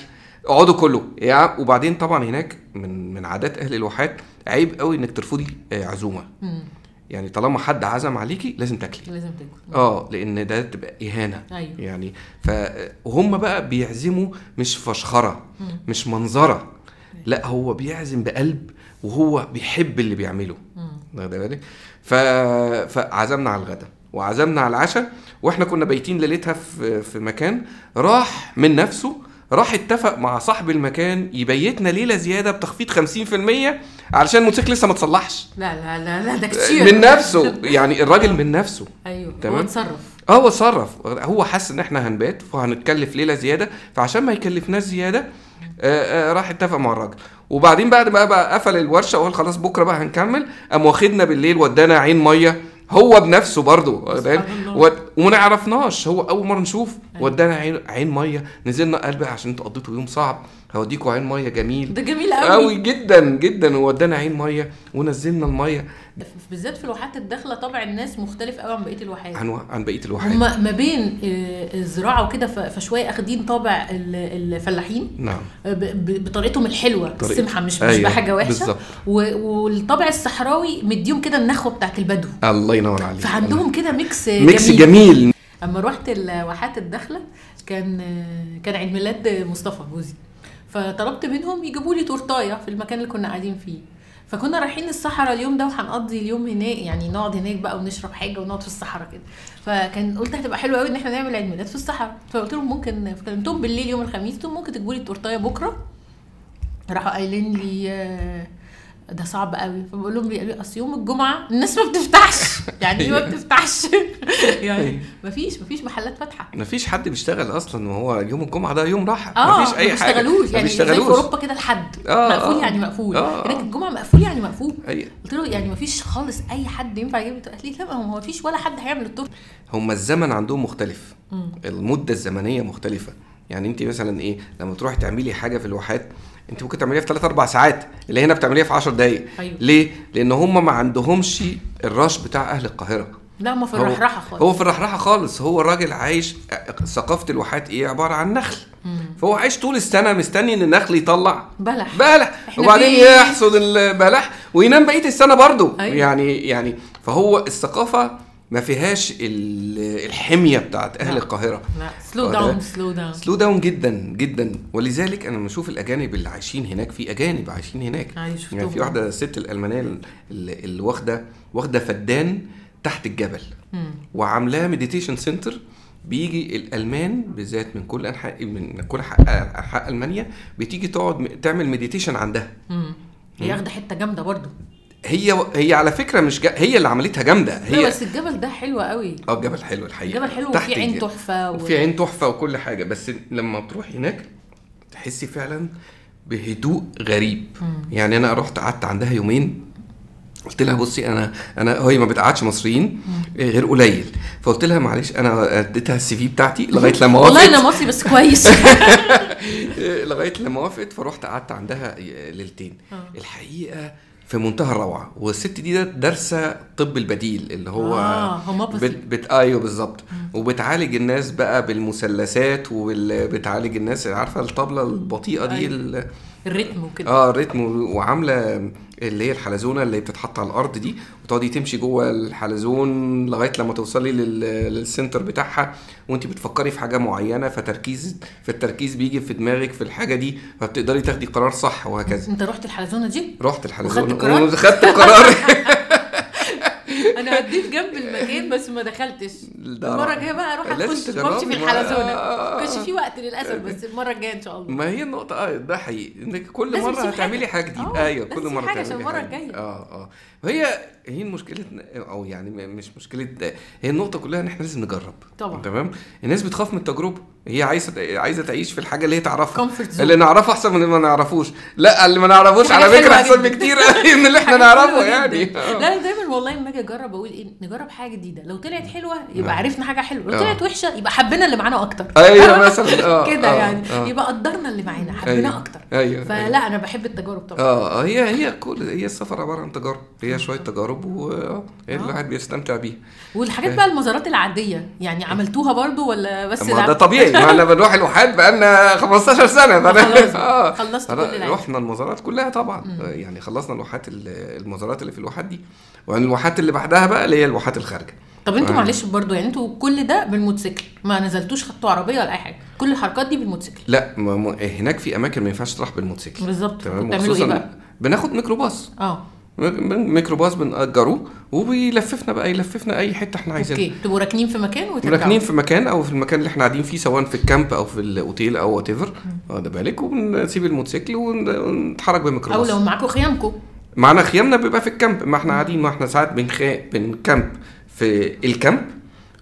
اقعدوا كله يعني وبعدين طبعا هناك من من عادات أهل الواحات عيب قوي إنك ترفضي آه، عزومة. مم. يعني طالما حد عزم عليكي لازم تاكلي. لازم تاكل. آه لأن ده تبقى إهانة. أيوه. يعني فهم بقى بيعزموا مش فشخرة مش منظرة. لا هو بيعزم بقلب وهو بيحب اللي بيعمله. مم. واخد بالك؟ ف... فعزمنا على الغداء وعزمنا على العشاء وإحنا كنا بايتين ليلتها في في مكان راح من نفسه راح اتفق مع صاحب المكان يبيتنا ليلة زيادة بتخفيض 50% علشان الموتوسيكل لسه ما تصلحش لا لا لا لا ده كتير. من نفسه يعني الراجل من نفسه. أيوه هو تمام. اتصرف. آه هو اتصرف. هو حس إن إحنا هنبات فهنتكلف ليلة زيادة. فعشان ما يكلفناش زيادة آه آه راح اتفق مع الراجل. وبعدين بعد ما بقى قفل الورشة وقال خلاص بكرة بقى هنكمل. قام واخدنا بالليل ودانا عين مية. هو بنفسه برضه. وما نعرفناش هو أول مرة نشوف ودانا عين عين مية نزلنا قال بقى عشان أنتوا قضيتوا يوم صعب. هوديكوا عين مية جميل. ده جميل قوي قوي جدا جدا. وودانا عين مية ونزلنا المية. بالذات في الواحات الداخلة طبع الناس مختلف قوي عن بقية الواحات عن عن بقية الواحات هم ما بين آه، الزراعة وكده فشوية أخدين طابع ال- الفلاحين. نعم. ب- ب- بطريقتهم الحلوة طريقة- السمحة مش مش أيوة، بحاجة وحشة. بالظبط. و- والطابع الصحراوي مديهم كده النخوة بتاعت البدو. الله ينور عليك. فعندهم كده mix mix جميل. جميل. أما رحت الواحات الداخلة كان كان عيد ميلاد مصطفى جوزي فطلبت منهم يجيبوا لي تورتاية في المكان اللي كنا قاعدين فيه. فكنا رايحين الصحراء اليوم ده وهنقضي اليوم هناك يعني نقعد هناك بقى ونشرب حاجة ونقعد في الصحراء كده. فكان قلت هتبقى حلوة قوي إن إحنا نعمل عيد ميلاد في الصحراء. فقلت لهم ممكن فكلمتهم بالليل يوم الخميس ممكن تجيبوا لي التورتاية بكرة؟ راحوا قايلين لي آه، ده صعب قوي. فبقول لهم قالوا لي أصل يوم الجمعة الناس ما بتفتحش. يعني إيه ما بتفتحش. يعني مفيش مفيش محلات فاتحة. مفيش حد بيشتغل أصلا وهو يوم الجمعة ده يوم راحة. آه مفيش أي ما حاجة. بيشتغلوش. ما يعني زي في بيشتغلوش. أوروبا كده الحد آه، مقفول آه. يعني مقفول. آه، هناك آه. الجمعة مقفول يعني مقفول. أي. قلت له يعني مفيش خالص أي حد ينفع يجيب قالت لي لا ما هو مفيش ولا حد هيعمل التورته هم الزمن عندهم مختلف. المدة الزمنية مختلفة. يعني انت مثلا إيه لما تروحي تعملي حاجة في الواحات انت ممكن تعمليها في 3 4 ساعات اللي هنا بتعمليها في 10 دقائق أيوة. ليه؟ لأن هم ما عندهمش الرش بتاع أهل القاهرة. لا ما في الرحرحه خالص. هو في الرحرحه خالص. هو الراجل عايش ثقافة الواحات إيه؟ عبارة عن نخل. فهو عايش طول السنة مستني إن النخل يطلع. بلح. بلح. وبعدين فين؟ يحصد البلح وينام بقية السنة برضه. أيوة. يعني يعني. فهو الثقافة ما فيهاش ال- الحمية بتاعت أهل لا. القاهرة. لا. slow down slow down slow down جدا جدا. ولذلك أنا لما أشوف الأجانب اللي عايشين هناك في أجانب عايشين هناك. أيوة،. يعني في واحدة ست الألمانية اللي واخدة واخدة فدان تحت الجبل. وعاملاه meditation center بيجي الألمان بالذات من كل أنحاء من كل أنحاء ألمانيا بتيجي تقعد تعمل meditation عندها. هي واخدة حتة جامدة برضو. هي هي على فكرة مش جا... هي اللي عملتها جامدة. هي بس الجبل ده حلو قوي. آه الجبل حلو الحقيقة. الجبل حلو وفي عين تحفة و... وفي عين تحفة وكل حاجة. بس لما بتروحي هناك تحسي فعلا بهدوء غريب. يعني أنا رحت قعدت عندها يومين. قلت لها بصي أنا أنا هي ما بتقعدش مصريين غير قليل. فقلت لها معلش أنا اديتها السي في بتاعتي لغاية لما والله وافقت. أنا مصري بس كويس. لغاية لما وافقت فرحت قعدت عندها ليلتين. الحقيقة في منتهى الروعة والست دي دارسة طب البديل اللي هو آه،. بت... بت... أيوه بالظبط وبتعالج الناس بقى بالمثلثات وبتعالج الناس عارفة الطبلة البطيئة دي أيوة. ال... الريتم وكده. آه الريتم وعاملة اللي هي الحلزونة اللي بتتحط على الأرض دي وتقعدي تمشي جوه الحلزون لغاية لما توصلي لل... للسنتر بتاعها وانت بتفكري في حاجة معينة فتركيز في التركيز بيجي في دماغك في الحاجة دي فبتقدري تاخدي قرار صح وهكذا. انت رحت الحلزونة دي؟ رحت الحلزون وخدت قرار؟ وخدت القرار أنا عديت جنب المكان بس ما دخلتش المرة الجاية بقى أروح أخش. وامشي في الحلزونة آه. ما كانش في وقت للأسف بس المرة الجاية إن شاء الله ما هي النقطة آه ده حقيقي إنك كل تسيب هتعملي جديدة آه، أيوه كل حاجة تعملي عشان الجاية. جديدة. آه آه وهي هي المشكلة أو يعني مش مشكلة هي النقطة كلها إن إحنا لازم نجرب طبعا. تمام الناس بتخاف من التجربة هي عايزة عايزة تعيش في الحاجة اللي هي تعرفها. اللي نعرفه أحسن من اللي ما نعرفوش لا اللي ما نعرفوش على حلوة أحسن. بكتير من اللي إحنا نعرفه يعني. آه. لا دايما والله لما أجي أجرب أقول إيه نجرب حاجة جديدة لو طلعت حلوة يبقى آه. عرفنا حاجة حلوة لو آه. طلعت وحشة يبقى حبينا اللي معانا أكتر أيوه مثلا آه كده آه، يعني آه. يبقى قدرنا اللي معانا حبيناه أيوة. أكتر أيوة. فلا أنا بحب التجارب طبعا آه هي هي كل هي السفر عبارة عن تجارب هي شوية تجارب آه. الواحد بيستمتع بيها والحاجات بقى المزارات العادية يعني عملتوها برضو ولا بس ده طبيعي ما إحنا بنروح الواحات بقالنا 15 سنة. خلاص، آه. خلصت كل. رحنا المزارات كلها طبعا. آه، يعني خلصنا الواحات ال- المزارات اللي في الواحات دي. والواحات اللي بعدها بقى اللي هي الواحات الخارجة. طب أنتوا آه. معلش برضو يعني أنتوا كل ده بالموتوسيكل؟ ما نزلتوش خدتوا عربية ولا أي حاجة؟ كل الحركات دي بالموتوسيكل؟ لا ما هناك في أماكن ما ينفعش تروح بالموتوسيكل. بالظبط. تمام؟ بتعملوا إيه بقى؟ بناخد ميكروباص. آه. م- ميكروباص بنأجره وبيلففنا بقى يلففنا أي حتة إحنا عايزينها. okay. تبقوا راكنين في مكان وترجعوا؟ راكنين في مكان أو في المكان اللي إحنا قاعدين فيه سواء في ال camp أو في الأوتيل أو whatever واخد بالك؟ وبنسيب الموتوسيكل ون- ونتحرك أو بميكروباص لو معاكم خيامكم معانا خيامنا بيبقى في ال camp. ما إحنا قاعدين ما إحنا ساعات بنخا... بن camp في ال camp.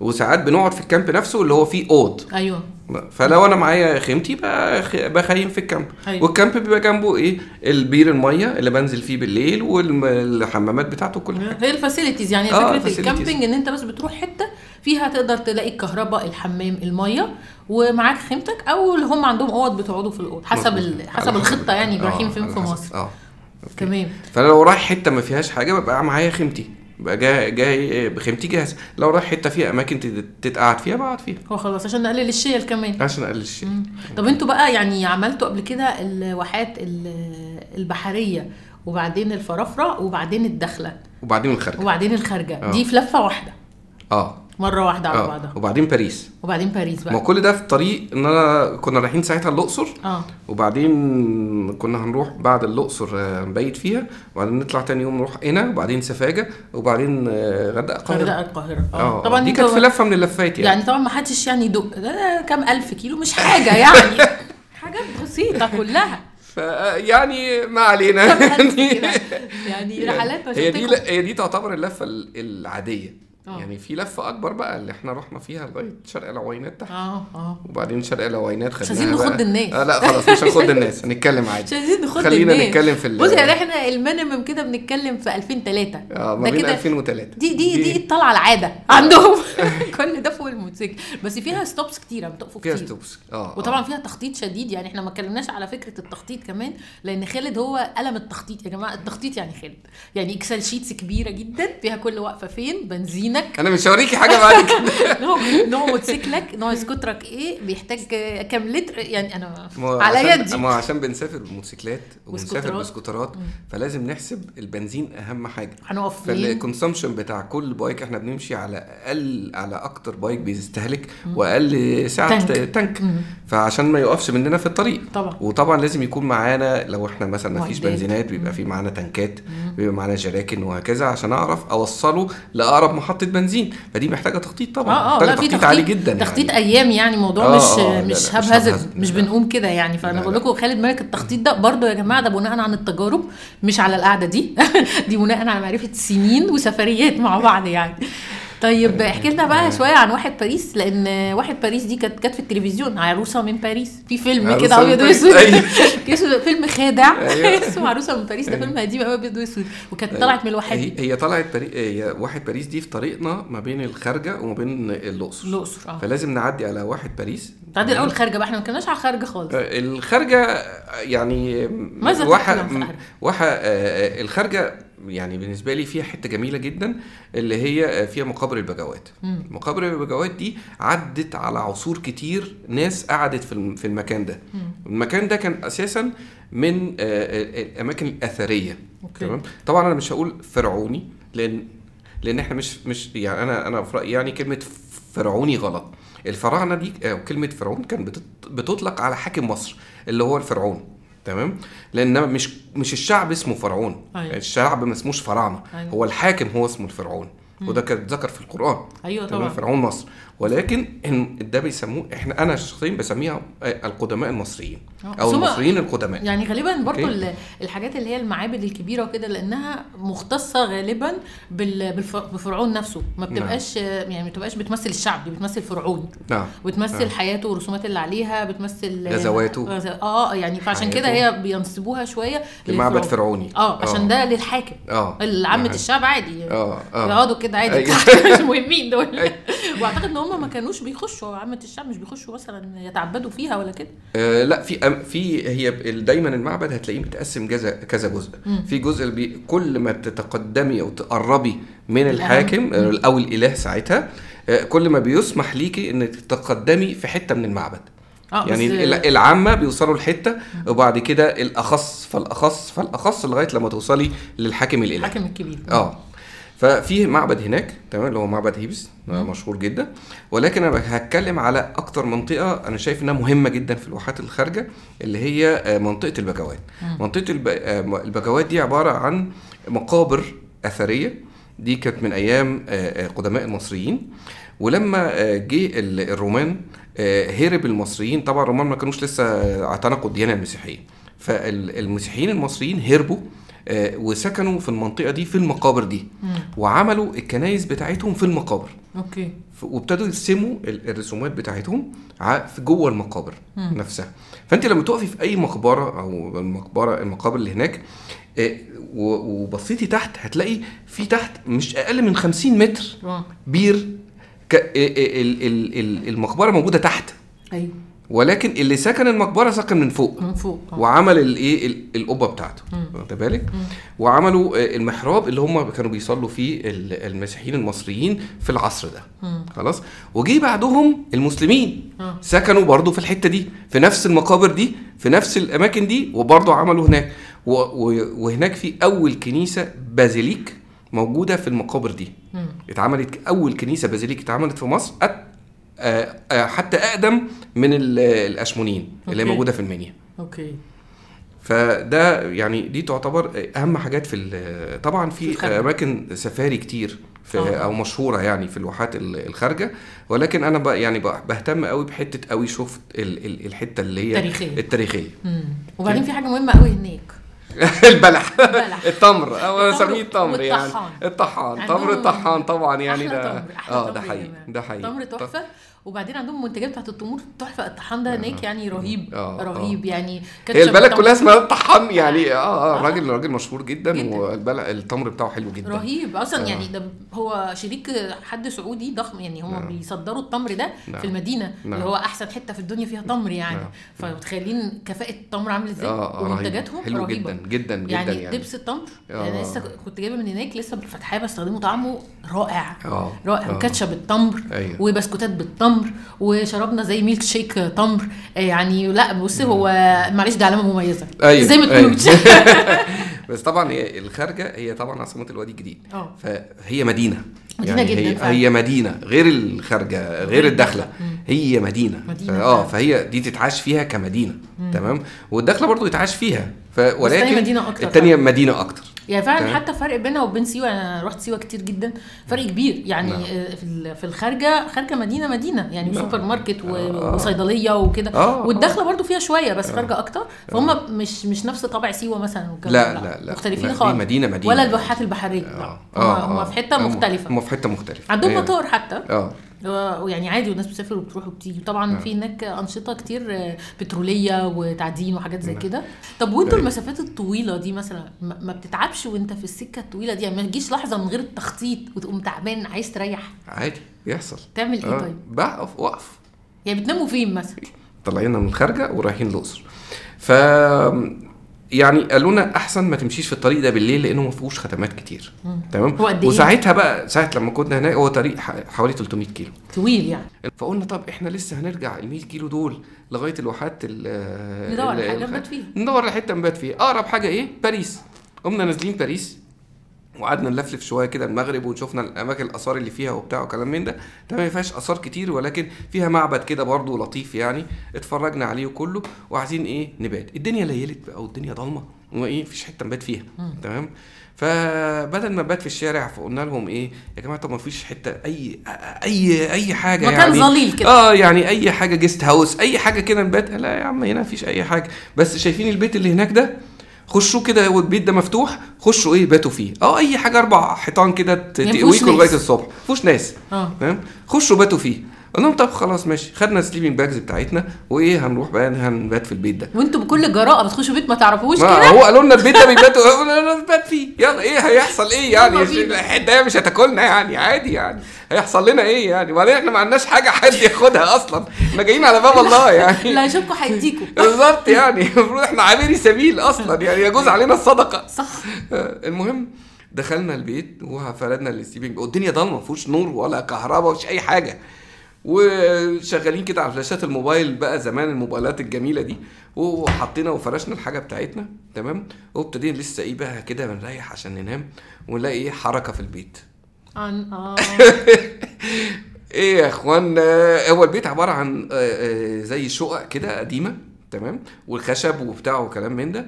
وساعات بنقعد في ال camp نفسه اللي هو فيه أوض. أيوه. فلو أنا معايا خيمتي بخ... بخيم في ال camp. أيوة. وال camp بيبقى جنبه إيه؟ البير المية اللي بنزل فيه بالليل والحمامات بتاعته كل حاجة هي ال facilities يعني آه، فكرة. ال camping إن أنت بس بتروح حتة فيها تقدر تلاقي الكهرباء الحمام المية ومعاك خيمتك أو اللي هم عندهم أوض بتقعدوا في الأوض حسب ال... حسب الخطة يعني آه، رايحين فين على في. مصر. آه تمام. فانا لو رايح حتة ما فيهاش حاجة ببقى معايا خيمتي. بقى جاي جاي بخيمتي جاهزة. لو رايح حتة فيها أماكن تت- تتقعد فيها بقعد فيها. هو خلاص عشان نقلل الشيل كمان. عشان اقلل الشيء طب أنتوا بقى يعني عملتوا قبل كده الواحات ال- البحرية وبعدين الفرافرة وبعدين الدخلة وبعدين الخارج وبعدين الخارجه آه. دي في لفة واحدة. آه. مرة واحدة على آه بعضها. وبعدين باريس. وبعدين باريس ما بقى كل ده في طريق إن أنا كنا رايحين ساعتها الأقصر. آه. وبعدين كنا هنروح بعد الأقصر آه، نبيت فيها. وبعدين نطلع تاني يوم نروح هنا وبعدين سفاجة وبعدين آه، غردقة غردقة القاهرة. القاهره آه طبعا دي كانت في لفه من اللفات يعني, يعني طبعا ما حدش يعني يدق ده, كام ألف كيلو؟ مش حاجة يعني. حاجات بسيطة كلها. فيعني ما علينا. كده. يعني رحلات هي دي هي دي تعتبر اللفة ال- العادية. آه. يعني في لفة أكبر بقى اللي إحنا رحنا فيها لغاية شرق العوينات تحت. آه آه. وبعدين شرق العوينات خدناها عايزين نخض بقى- الناس. آه لا خلاص مش هنخض الناس هنتكلم مش عادي عايزين نخد خلينا الناس. نتكلم في بص يعني إحنا ال minimum كده بنتكلم في 2003 آه ما بين كده 2003 دي دي دي طالعة العادة عندهم. كل ده فوق الموتوسيكل. بس فيها stops كتيرة بتقفوا فيها كتير. stops آه وطبعا آه. فيها تخطيط شديد. يعني إحنا ما اتكلمناش على فكرة التخطيط كمان لأن خالد هو قلم التخطيط. يا جماعة التخطيط يعني خالد. يعني Excel sheets كبيرة جدا فيها كل واقفة فين؟ بنزينك أنا مش هوريكي حاجة بعد كده. نوع موتوسيكلك نوع سكوترك إيه بيحتاج كام لتر؟ يعني أنا على يدي. ما عشان بنسافر بموتوسيكلات وبنسافر. بسكوترات فلازم نحسب البنزين أهم حاجة. هنقف فين؟ فال consumption بتاع كل bike إحنا بنمشي على أقل على أكتر bike بيستهلك وأقل سعه tank. tank. فعشان ما يقفش مننا في الطريق. طبعا. وطبعا لازم يكون معانا لو إحنا مثلا ما فيش. بنزينات بيبقى في معانا تنكات بيبقى معانا جراكن وهكذا عشان أعرف أوصله لأقرب محطة بنزين فدي محتاجة تخطيط طبعا آه آه لا في تخطيط عالي جدا تخطيط يعني. أيام يعني موضوع آه، مش آه، مش هاب مش. بنقوم كده يعني فأنا. بقول لكم خالد ملك التخطيط ده برضو يا جماعة ده بناء عن التجارب مش على القعدة دي دي بناء على معرفة سنين وسفريات مع بعض يعني طيب احكي لنا بقى شوية عن واحد باريس لأن واحد باريس دي كانت كانت في التلفزيون عروسة من باريس. في فيلم كده أبيض وأسود. أيوة. اسمه فيلم خادع. أيوة. اسمه عروسة من باريس ده فيلم قديم قوي أبيض وأسود. وكانت طلعت من الواحات هي, هي طلعت بري... هي واحد باريس دي في طريقنا ما بين الخارجة وما بين الأقصر. الأقصر آه. فلازم نعدي على واحد باريس. تعدي الأول خارجه بقى إحنا ما كناش على خارجه خالص. آه، الخارجة يعني ماذا في الخارجة؟ واحة آه، الخارجة يعني بالنسبة لي فيها حتة جميلة جدا اللي هي فيها مقابر البجوات. مقابر البجوات دي عدت على عصور كتير ناس قعدت في الم- في المكان ده. المكان ده كان أساسا من آه، آه، الأماكن الأثرية. تمام؟ طبعا أنا مش هقول فرعوني لأن لأن إحنا مش مش يعني أنا أنا في رأيي يعني كلمة فرعوني غلط. الفراعنة دي آه، كلمة فرعون كان بتط- بتطلق على حاكم مصر اللي هو الفرعون. تمام؟ لأن مش مش الشعب اسمه فرعون. أيوة. الشعب ما اسموش فراعنة. أيوة. هو الحاكم هو اسمه الفرعون. وده كان ذكر في القرآن. أيوه تمام؟ طبعا. فرعون مصر. ولكن ده بيسموه إحنا أنا شخصيا بسميها آه، القدماء المصريين آه، أو المصريين القدماء يعني غالبا برضو. ال- الحاجات اللي هي المعابد الكبيرة وكده لأنها مختصة غالبا بفرعون نفسه ما بتبقاش يعني ما بتبقاش بتمثل الشعب دي بتمثل فرعون نعم بتمثل آه. حياته والرسومات اللي عليها بتمثل غزواته. غز- آه يعني فعشان كده. هي بينسبوها شوية لمعبد. فرعوني آه عشان ده للحاكم آه عامة آه. الشعب عادي آه آه يقعدوا كده عادي أيوة. مش مهمين دول أيوة. وأعتقد إن هم ما كانوش بيخشوا عامة الشعب مش بيخشوا مثلا يتعبدوا فيها ولا كده؟ آه لا في أم- في هي دايما المعبد هتلاقيه متقسم كذا كذا جزء. في جزء بي كل ما تتقدمي أو تقربي من الحاكم آه، أو الإله ساعتها آه، كل ما بيسمح ليكي انك تتقدمي في حتة من المعبد. آه يعني ال- العامة بيوصلوا لحتة وبعد كده الأخص فالأخص فالأخص لغاية لما توصلي للحاكم الإله. الحاكم الكبير. آه. ففي معبد هناك تمام؟ اللي هو معبد هيبس مشهور جدا. ولكن أنا هتكلم على أكتر منطقة أنا شايف إنها مهمة جدا في الواحات الخارجة اللي هي آه، منطقة البجوات منطقة آه، البجوات دي عبارة عن مقابر أثرية. دي كانت من أيام آه، قدماء المصريين. ولما جه ال- الرومان هرب المصريين طبعا الرومان ما كانوش لسه اعتنقوا الديانة المسيحية. فالمسيحيين المصريين هربوا وسكنوا في المنطقة دي في المقابر دي. وعملوا الكنايس بتاعتهم في المقابر. okay. وابتدوا يرسموا ال- الرسومات بتاعتهم في جوه المقابر نفسها. فأنت لما تقفي في أي مقبرة أو المقبره المقابر اللي هناك آه، وبصيتي تحت هتلاقي في تحت مش أقل من 50 متر بير آه، آه، ال- ال- ال- المقبرة موجودة تحت. أيوه. ولكن اللي سكن المقبرة سكن من فوق. من فوق آه. وعمل الايه ال- القبة بتاعته. واخد بالك؟ وعملوا آه، المحراب اللي هم كانوا بيصلوا فيه ال- المسيحيين المصريين في العصر ده. خلاص؟ وجي بعدهم المسلمين. آه. سكنوا برضو في الحتة دي في نفس المقابر دي في نفس الأماكن دي وبرضو عملوا هناك. وهناك في أول كنيسة بازيليك موجودة في المقابر دي. اتعملت أول كنيسة بازيليك اتعملت في مصر حتى أقدم من ال- الأشمونين اللي هي. موجودة في المنيا okay فده يعني دي تعتبر أهم حاجات في طبعا في. أماكن سفاري كتير في آه. أو مشهورة يعني في الواحات ال- الخارجة ولكن أنا بقى يعني بقى بهتم قوي بحتة قوي شفت ال- ال- الحتة اللي هي. التاريخية مم. وبعدين في حاجة مهمة قوي هناك البلح. التمر أو اسميه التمر يعني. الطحان تمر الطحان طبعا يعني ده آه ده حقيقي جماعة. ده حقيقي تمر تحفة وبعدين عندهم منتجات بتاعت التمور تحفة الطحان ده هناك يعني رهيب آه، آه. رهيب يعني هي البلد كلها اسمها الطحان يعني آه آه راجل راجل مشهور جدا, جداً. والبلد التمر بتاعه حلو جدا رهيب أصلا آه. يعني ده هو شريك حد سعودي ضخم يعني هم نعم. بيصدروا التمر ده نعم. في المدينة نعم. اللي هو أحسن حتة في الدنيا فيها تمر يعني نعم. فمتخيلين كفاءة التمر عامل إزاي آه ومنتجاتهم. حلو رهيبة جدا جدا جدا يعني, يعني دبس التمر آه. أنا لسه كنت جايبة من هناك لسه فاتحاه بستخدمه طعمه رائع رائع آه. وكاتشب التمر أيوة. وبسكوتات بالتمر وشربنا زي ميلك شيك تمر. يعني لا بص هو معلش دي علامة مميزة. أيوه زي ما أيوة. تقولوا بس طبعا هي الخارجة هي طبعا عاصمة الوادي الجديد. آه. فهي مدينة. مدينة يعني جداً هي, فعلا. هي مدينة غير الخارجة غير الداخلة. مم. هي مدينة, مدينة آه. فهي دي تتعاش فيها كمدينة. تمام؟ والداخلة برضو يتعاش فيها. ولكن مدينة أكتر الثانية فعلا. مدينة أكتر. يعني فعلا. حتى فرق بينها وبين سيوة أنا رحت سيوة كتير جدا فرق كبير. يعني نعم. آه، في في الخارجة خارجة مدينة مدينة. يعني نعم. سوبر ماركت و- آه. وصيدلية وكده. آه، والداخله برضو فيها شوية بس خارجة أكتر. فهم مش مش نفس طبع سيوة مثلا لا. لا لا مختلفين خالص. مدينة- مدينة. ولا الواحات البحرية. لا. هم هم في حتة مختلفة. هم في حتة مختلفة. عندهم أيوة. مطار حتى. آه. ويعني عادي والناس بتسافر وبتروح وبتيجي. طبعا في هناك أنشطة كتير آه، بترولية وتعدين وحاجات زي كده. طب وانتوا أيوة. المسافات الطويلة دي مثلا ما ما بتتعبش وانت في السكة الطويلة دي؟ يعني ما تجيش لحظة من غير التخطيط وتقوم تعبان عايز تريح. عادي بيحصل تعمل إيه آه. طيب؟ بقف وقف يعني بتناموا فين مثلا؟ طالعين من الخارجه ورايحين الأقصر. ف يعني قالوا لنا أحسن ما تمشيش في الطريق ده بالليل لأنه ما فيهوش ختمات كتير. تمام؟ إيه؟ وساعتها بقى ساعة لما كنا هناك هو طريق حوالي 300 كيلو. طويل يعني. فقلنا طب إحنا لسه هنرجع ال 100 كيلو دول لغاية الواحات ال ندور على الخ- نبات فيها. ندور على حتة نبات فيها. أقرب حاجة إيه؟ باريس. قمنا نازلين باريس. وقعدنا نلفلف شوية كده المغرب وشفنا الأماكن الآثار اللي فيها وبتاع وكلام من ده. تمام ما فيهاش آثار كتير ولكن فيها معبد كده برضه لطيف يعني اتفرجنا عليه كله وعايزين إيه نبات. الدنيا ليلت بقى والدنيا ضلمة وإيه مفيش حتة نبات فيها. تمام؟ فبدل ما نبات في الشارع فقلنا لهم إيه يا جماعة طب ما فيش حتة أي أي أي حاجة مكان يعني ظليل كده. آه يعني أي حاجة جيست هاوس أي حاجة كده نبات. لا يا عم هنا مفيش أي حاجة. بس شايفين البيت اللي هناك ده خشوا كده والبيت ده مفتوح خشوا إيه باتوا فيه. أه أي حاجة أربع حيطان كده يعني تقويكوا لغاية. الصبح. مفيهوش ناس. أه. فاهم خشوا باتوا فيه. قلنا لهم طب خلاص ماشي خدنا ال sleeping bags بتاعتنا وإيه هنروح بقى هنبات في البيت ده. وأنتوا بكل جراءة بتخشوا بيت ما تعرفوش ما كده؟ هو قالوا لنا البيت ده بيباتوا نبات فيه. يلا إيه هيحصل إيه يعني؟ دي مش هتاكلنا يعني عادي يعني. هيحصل لنا إيه يعني؟ وبعدين إحنا ما عندناش حاجة حد ياخدها أصلا. إحنا جايين على باب الله يعني. لا يشوفكوا هيديكوا. بالظبط يعني. المفروض إحنا عابري سبيل أصلا يعني يجوز علينا الصدقة. صح. آه، المهم دخلنا البيت وفردنا الستيبنج والدنيا ضلمة ما فيهوش نور ولا كهرباء مفيش أي حاجة. وشغالين كده على فلاشات الموبايل بقى زمان الموبايلات الجميلة دي. وحطينا وفرشنا الحاجة بتاعتنا تمام؟ وابتدينا لسه إيه بقى كده بنريح عشان ننام ونلاقي إيه حركة في البيت. عن آه. إيه يا اخوان آه، هو البيت عبارة عن آه، آه، زي شقق كده قديمة تمام؟ والخشب وبتاع وكلام من ده.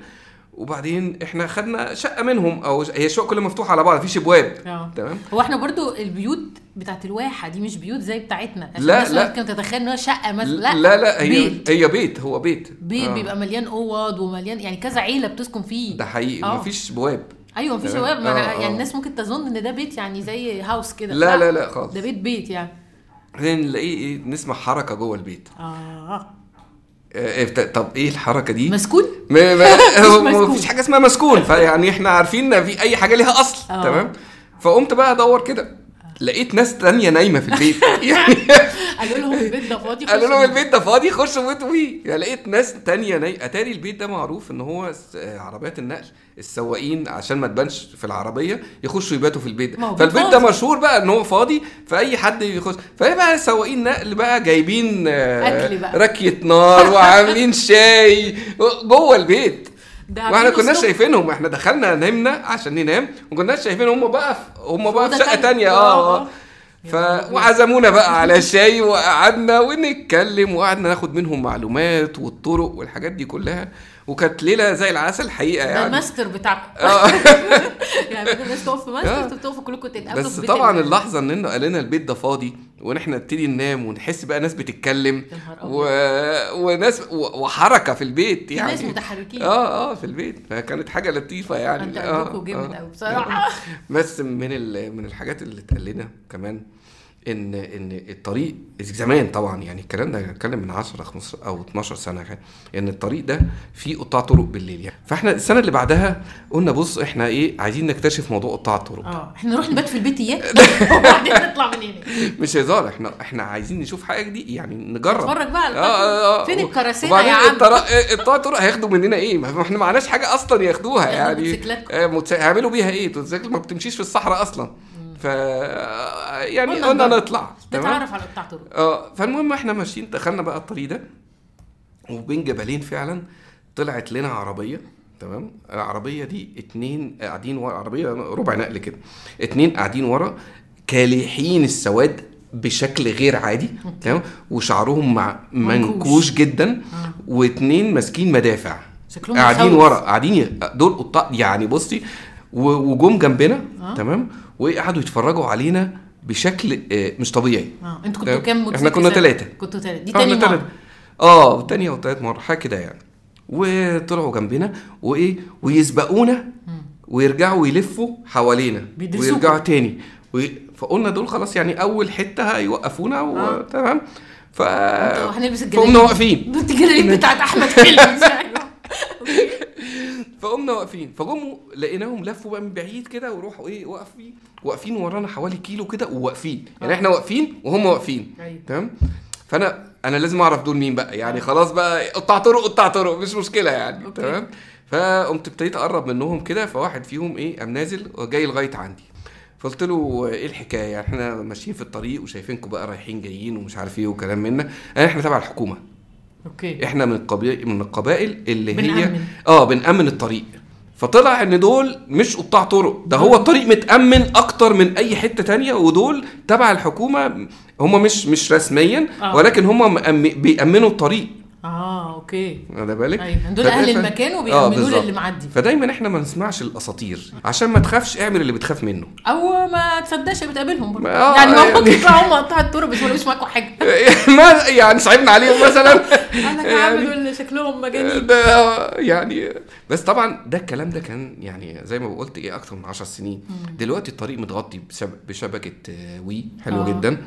وبعدين إحنا خدنا شقة منهم أو هي الشقق كلها مفتوحة على بعض مفيش أبواب. آه. تمام؟ هو إحنا برضو البيوت بتاعت الواحة دي مش بيوت زي بتاعتنا. عشان لا، الناس لا. ممكن تتخيل ان هو شقة مثلا. لا لا لا, هي بيت. هي بيت هو بيت. بيت آه. بيبقى مليان أوض ومليان يعني كذا عيلة بتسكن فيه. ده حقيقي آه. مفيش بواب أيوه مفيش ما أنا آه، يعني آه. الناس ممكن تظن إن ده بيت يعني زي هاوس كده. لا لا. لا خالص. ده بيت بيت يعني. بعدين نلاقيه إيه؟ نسمع حركة جوه البيت. آه آه، طب إيه الحركة دي؟ مسكون؟ ما ما. فيش حاجة اسمها مسكون. فيعني إحنا عارفين إن في أي حاجة ليها أصل آه. تمام؟ فقمت بقى أدور كده. لقيت ناس تانية نايمة في البيت يعني قالوا لهم البيت ده فاضي قالوا لهم. البيت ده فاضي خشوا بيتوا فيه يعني لقيت ناس تانية نايمه أتاري البيت ده معروف إن هو عربيات النقل السواقين عشان ما تبانش في العربية يخشوا يباتوا في البيت ده بيت فالبيت ده. مشهور بقى إن هو فاضي فأي حد يخش فهي بقى سواقين نقل بقى جايبين آه، أكل بقى. ركيه نار وعاملين شاي جوه البيت ده وإحنا كناش ستوب. شايفينهم إحنا دخلنا نمنا عشان ننام وما كناش شايفين هم بقى في هم بقى في شقة تانية. تانية آه، آه آه. ف وعزمونا بقى على شاي وقعدنا ونتكلم وقعدنا ناخد منهم معلومات والطرق والحاجات دي كلها وكانت ليلة زي العسل حقيقة ده يعني. الماستر بتاعكم. آه. يعني الناس تقف في ماستر آه. بتقفوا كلكم تتقابلوا بس طبعا ال- اللحظة إن إنه قال لنا البيت ده فاضي وإن إحنا نبتدي ننام ونحس بقى ناس بتتكلم و... وناس و... وحركة في البيت يعني. ناس متحركين. آه آه في البيت. فكانت حاجة لطيفة يعني. أنت آه، جامد آه. قوي بصراحة. بس من ال- من الحاجات اللي اتقال لنا كمان إن إن الطريق زمان طبعا يعني الكلام ده اتكلم من 10 15 أو 12 سنة كان إن الطريق ده فيه قطاع طرق بالليل يعني. فإحنا السنة اللي بعدها قلنا بص إحنا إيه عايزين نكتشف موضوع قطاع الطرق. آه إحنا نروح نبات في البيت اياه وبعدين نطلع من هنا. مش هزار إحنا إحنا عايزين نشوف حاجة دي يعني نجرب. نتفرج بقى على آه آه آه. فين وبعدين يا عم. قطاع الطرق هياخدوا مننا إيه؟ ما إحنا معناش حاجة أصلا ياخدوها يعني. آه، هيعملوا بيها إيه؟ الموتوسيكل ما بتمشيش في الصحراء أصلا. ف يعني قلنا. نطلع نتعرف على قطاع طرق آه فالمهم إحنا ماشيين دخلنا بقى الطريق ده وبين جبلين فعلا طلعت لنا عربية تمام العربية دي اتنين قاعدين ورا عربية ربع نقل كده اتنين قاعدين ورا كالحين السواد بشكل غير عادي تمام وشعرهم مع منكوش. جدا واتنين ماسكين مدافع قاعدين. ورا قاعدين دول قطاع يعني بصي وجم جنبنا آه. تمام وقعدوا يتفرجوا علينا بشكل آه، مش طبيعي آه أنتوا كنتوا. كام إحنا كنا؟ تلاتة. كنتوا ثلاثة دي آه، تاني مرة. آه تانية أو تالت مرة حاجة كده يعني وطلعوا جنبنا وإيه ويسبقونا ويرجعوا يلفوا حوالينا. ويرجعوا تاني وي... فقلنا دول خلاص يعني أول حتة هيوقفونا و... آه. ف هنلبس فقمنا واقفين دول الجلاليب بتاعت أحمد حلمي فقمنا واقفين. فقوموا لقيناهم لفوا بقى من بعيد كده وروحوا إيه واقفين واقفين ورانا حوالي كيلو كده وواقفين. يعني آه. إحنا واقفين وهم واقفين. أيوة. تمام؟ فأنا أنا لازم أعرف دول مين بقى. يعني خلاص بقى قطع طرق قطع طرق مش مشكلة يعني. تمام؟ فقمت ابتديت أقرب منهم كده فواحد فيهم إيه قام نازل وجاي لغاية عندي. فقلت له إيه الحكاية؟ إحنا ماشيين في الطريق وشايفينكم بقى رايحين جايين ومش عارف إيه وكلام منا. إحنا تبع الحكومة. أوكي. إحنا من القبائل من القبائل اللي هي بنأمن. آه بنأمن الطريق. فطلع إن دول مش قطاع طرق. ده هو الطريق متأمن أكتر من أي حتة تانية ودول تبع الحكومة هم مش مش رسميا آه. ولكن هم بيأمنوا الطريق. أوكي واخد بالك. أيوه دول أهل ف- المكان آه، وبيأمنوا بالظبط. للي معدي. فدايما إحنا ما نسمعش الأساطير عشان ما تخافش اعمل اللي بتخاف منه. أو ما تصدقش بتقابلهم برضه. آه، يعني ما ممكن يطلعوا هم قطاع الطرق بس ما لقوش معاكم حاجة. ما يعني صعبنا عليهم مثلا. قال لك يعني- دول شكلهم مجانين. ده يعني بس طبعا ده الكلام ده كان يعني زي ما قلت إيه أكتر من 10 سنين. دلوقتي الطريق متغطي بشب- بشبكة آه، وي. حلو آه، جدا.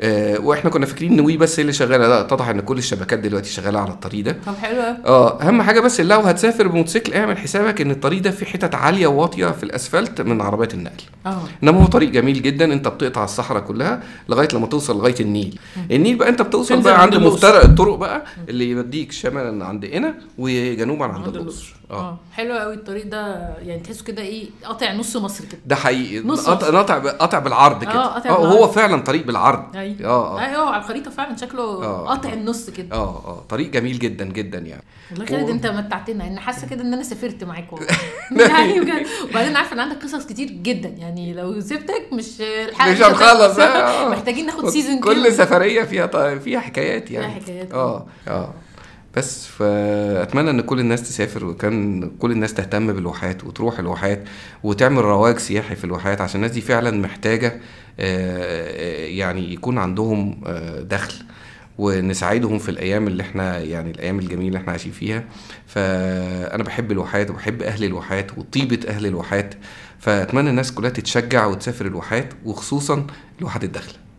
آه وإحنا كنا فاكرين إن وي بس هي اللي شغالة. لا اتضح إن كل الشبكات دلوقتي شغالة على الطريق ده. طب حلو آه أهم حاجة بس لو هتسافر بموتوسيكل اعمل حسابك إن الطريق ده فيه حتت عالية وواطية في الأسفلت من عربيات النقل. آه. إنما هو طريق جميل جدا أنت بتقطع الصحراء كلها لغاية لما توصل لغاية النيل. النيل بقى أنت بتوصل بقى عند. مفترق الطرق بقى اللي يوديك شمالا عند قنا وجنوبا عند عند الأقصر. آه. آه. حلو قوي الطريق ده يعني تحسه كده إيه قاطع نص مصر كده. ده حقيقي. نص. قطع قطع بالعرض كده. آه، قطع آه بالعرض. هو فعلا طريق بالعرض. أيوه. آه آه. أيوه على الخريطة فعلا شكله آه. قاطع النص كده. آه آه. طريق جميل جدا جدا يعني. والله خالد و- انت متعتنا. ان حاسة كده إن أنا سافرت معاك والله يعني بجد. وبعدين عارفة إن عندك قصص كتير جدا. يعني لو سبتك مش الحلقة مش هنخلص. آه. محتاجين ناخد سيزون كل سفرية فيها فيها حكايات يعني. حكايات. آه آه. بس فأتمنى إن كل الناس تسافر وكان كل الناس تهتم بالواحات وتروح الواحات وتعمل رواج سياحي في الواحات عشان الناس دي فعلا محتاجة آه، يعني يكون عندهم آه، دخل ونساعدهم في الأيام اللي إحنا يعني الأيام الجميلة اللي إحنا عايشين فيها فأنا بحب الواحات وبحب أهل الواحات وطيبة أهل الواحات فأتمنى الناس كلها تتشجع وتسافر الواحات وخصوصا الواحات الداخله.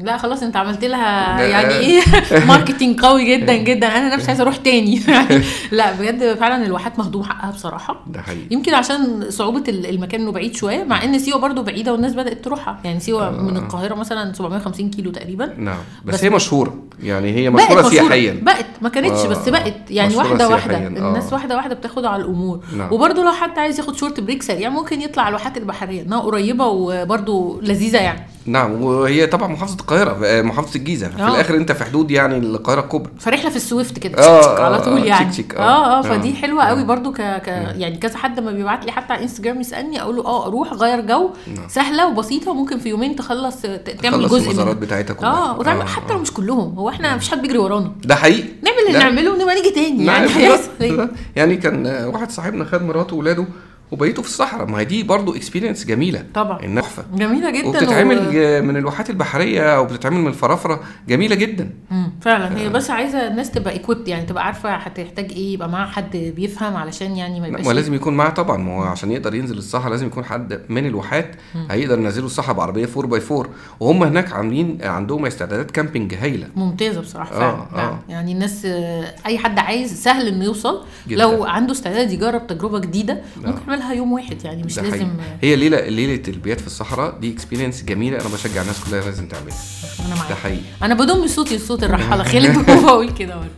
لا خلاص انت عملت لها. يعني إيه marketing قوي جدا جدا. أنا نفسي عايزة أروح تاني. يعني لا بجد فعلا الواحات مهضوم حقها بصراحة. ده حقيقي. يمكن عشان صعوبة ال- المكان إنه بعيد شوية مع إن سيوة برضو بعيدة والناس بدأت تروحها. يعني سيوة من القاهرة مثلا 750 كيلو تقريبا. نعم. بس, بس- هي مشهورة. يعني هي مشهورة سياحيا بقت. ما كانتش آه، بس بقت. يعني واحدة واحدة. آه. الناس واحدة واحدة بتاخد على الأمور. نعم. وبرده لو حد عايز ياخد short break سريع ممكن يطلع على الواحات البحرية. إنها قريبة وبرده لذيذة يعني. نعم وهي طبعا محافظة القاهرة آه، محافظة الجيزة في آه. الآخر أنت في حدود يعني القاهرة الكبرى فرحله في السويفت كده آه، على آه، طول آه، يعني تشك- تشك، آه آه. آه فدي آه. حلوة قوي آه. برضو ك... ك... يعني كذا حد ما بيبعت لي حتى على انستجرام يسألني أقول له آه أروح اغير جو نعم. سهلة وبسيطة وممكن في يومين تخلص تعمل جزء المزارات. بتاعتها كلها آه وتعمل آه، حتى آه. لو مش كلهم هو إحنا مفيش حد بيجري ورانا ده حقيقي نعمل اللي لا. نعمله ونبقى نيجي تاني نعم، يعني. يعني كان آه، واحد صاحبنا خد مراته واولاده وبيتوا في الصحراء. ما هي دي برضه experience جميلة. طبعا. إنها تحفة. جميلة جدا وبتتعمل و... آه، من الواحات البحرية وبتتعمل من الفرافرة. جميلة جدا. مم، فعلا. هي بس عايزة الناس تبقى equipped يعني تبقى عارفة هتحتاج إيه يبقى معاها حد بيفهم علشان يعني ما يبقاش ما لازم يكون معاه طبعا. ما هو عشان يقدر ينزل الصحراء لازم يكون حد من الواحات هيقدر ينزله الصحراء بعربية 4 by 4 وهم هناك عاملين عندهم استعدادات camping هايلة. ممتازة بصراحة آه، فعلا, آه. فعلا. يعني الناس آه، أي حد عايز سهل إنه يوصل. جداً. لو عنده استعداد يجرب تجربة جديدة نعم. ممكن يعملها يوم واحد يعني مش ده لازم حقيقي. هي ليلة ليلة البيات في الصحراء دي experience جميلة أنا بشجع الناس كلها لازم تعملها. أنا ده معاك. حقيقي. أنا بضم صوتي لصوت الرحالة. خالد وبقول كده برضه.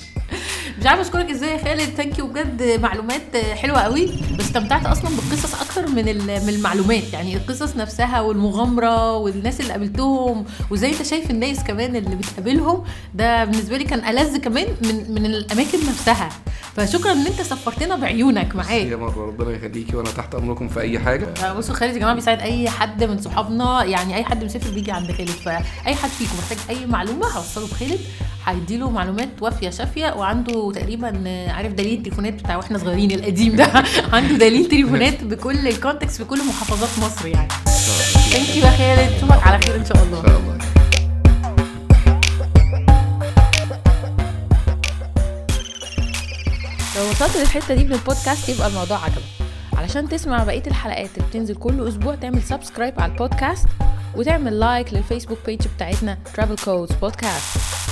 مش عارفة أشكرك إزاي يا خالد. thank you بجد. معلومات حلوة قوي. واستمتعت أصلا بالقصص أكتر من من المعلومات. يعني القصص نفسها والمغامرة والناس اللي قابلتهم وزي أنت شايف الناس كمان اللي بتقابلهم. ده بالنسبة لي كان ألذ كمان من من الأماكن نفسها. فشكرا إن أنت سفرتنا بعيونك معاك. يا مره ربنا يخليكي وأنا تحت أمركم في أي حاجة. بصوا خالد يا جماعة بيساعد أي حد من صحابنا. يعني أي حد مسافر بيجي عند خالد. فأي حد فيكم محتاج أي معلومة هوصله بخالد هيديله معلومات وافية شافية وعنده تقريبا آه، عارف دليل التليفونات بتاع وإحنا صغيرين القديم ده. عنده دليل تليفونات بكل ال contacts في كل محافظات مصر يعني. thank you يا خالد. أشوفك على خير إن شاء الله. إن شاء الله. لو وصلت للحتة دي من البودكاست يبقى الموضوع عجبك. علشان تسمع بقية الحلقات اللي بتنزل كل أسبوع تعمل subscribe على البودكاست وتعمل like لل Facebook page بتاعتنا Travel Codes Podcast.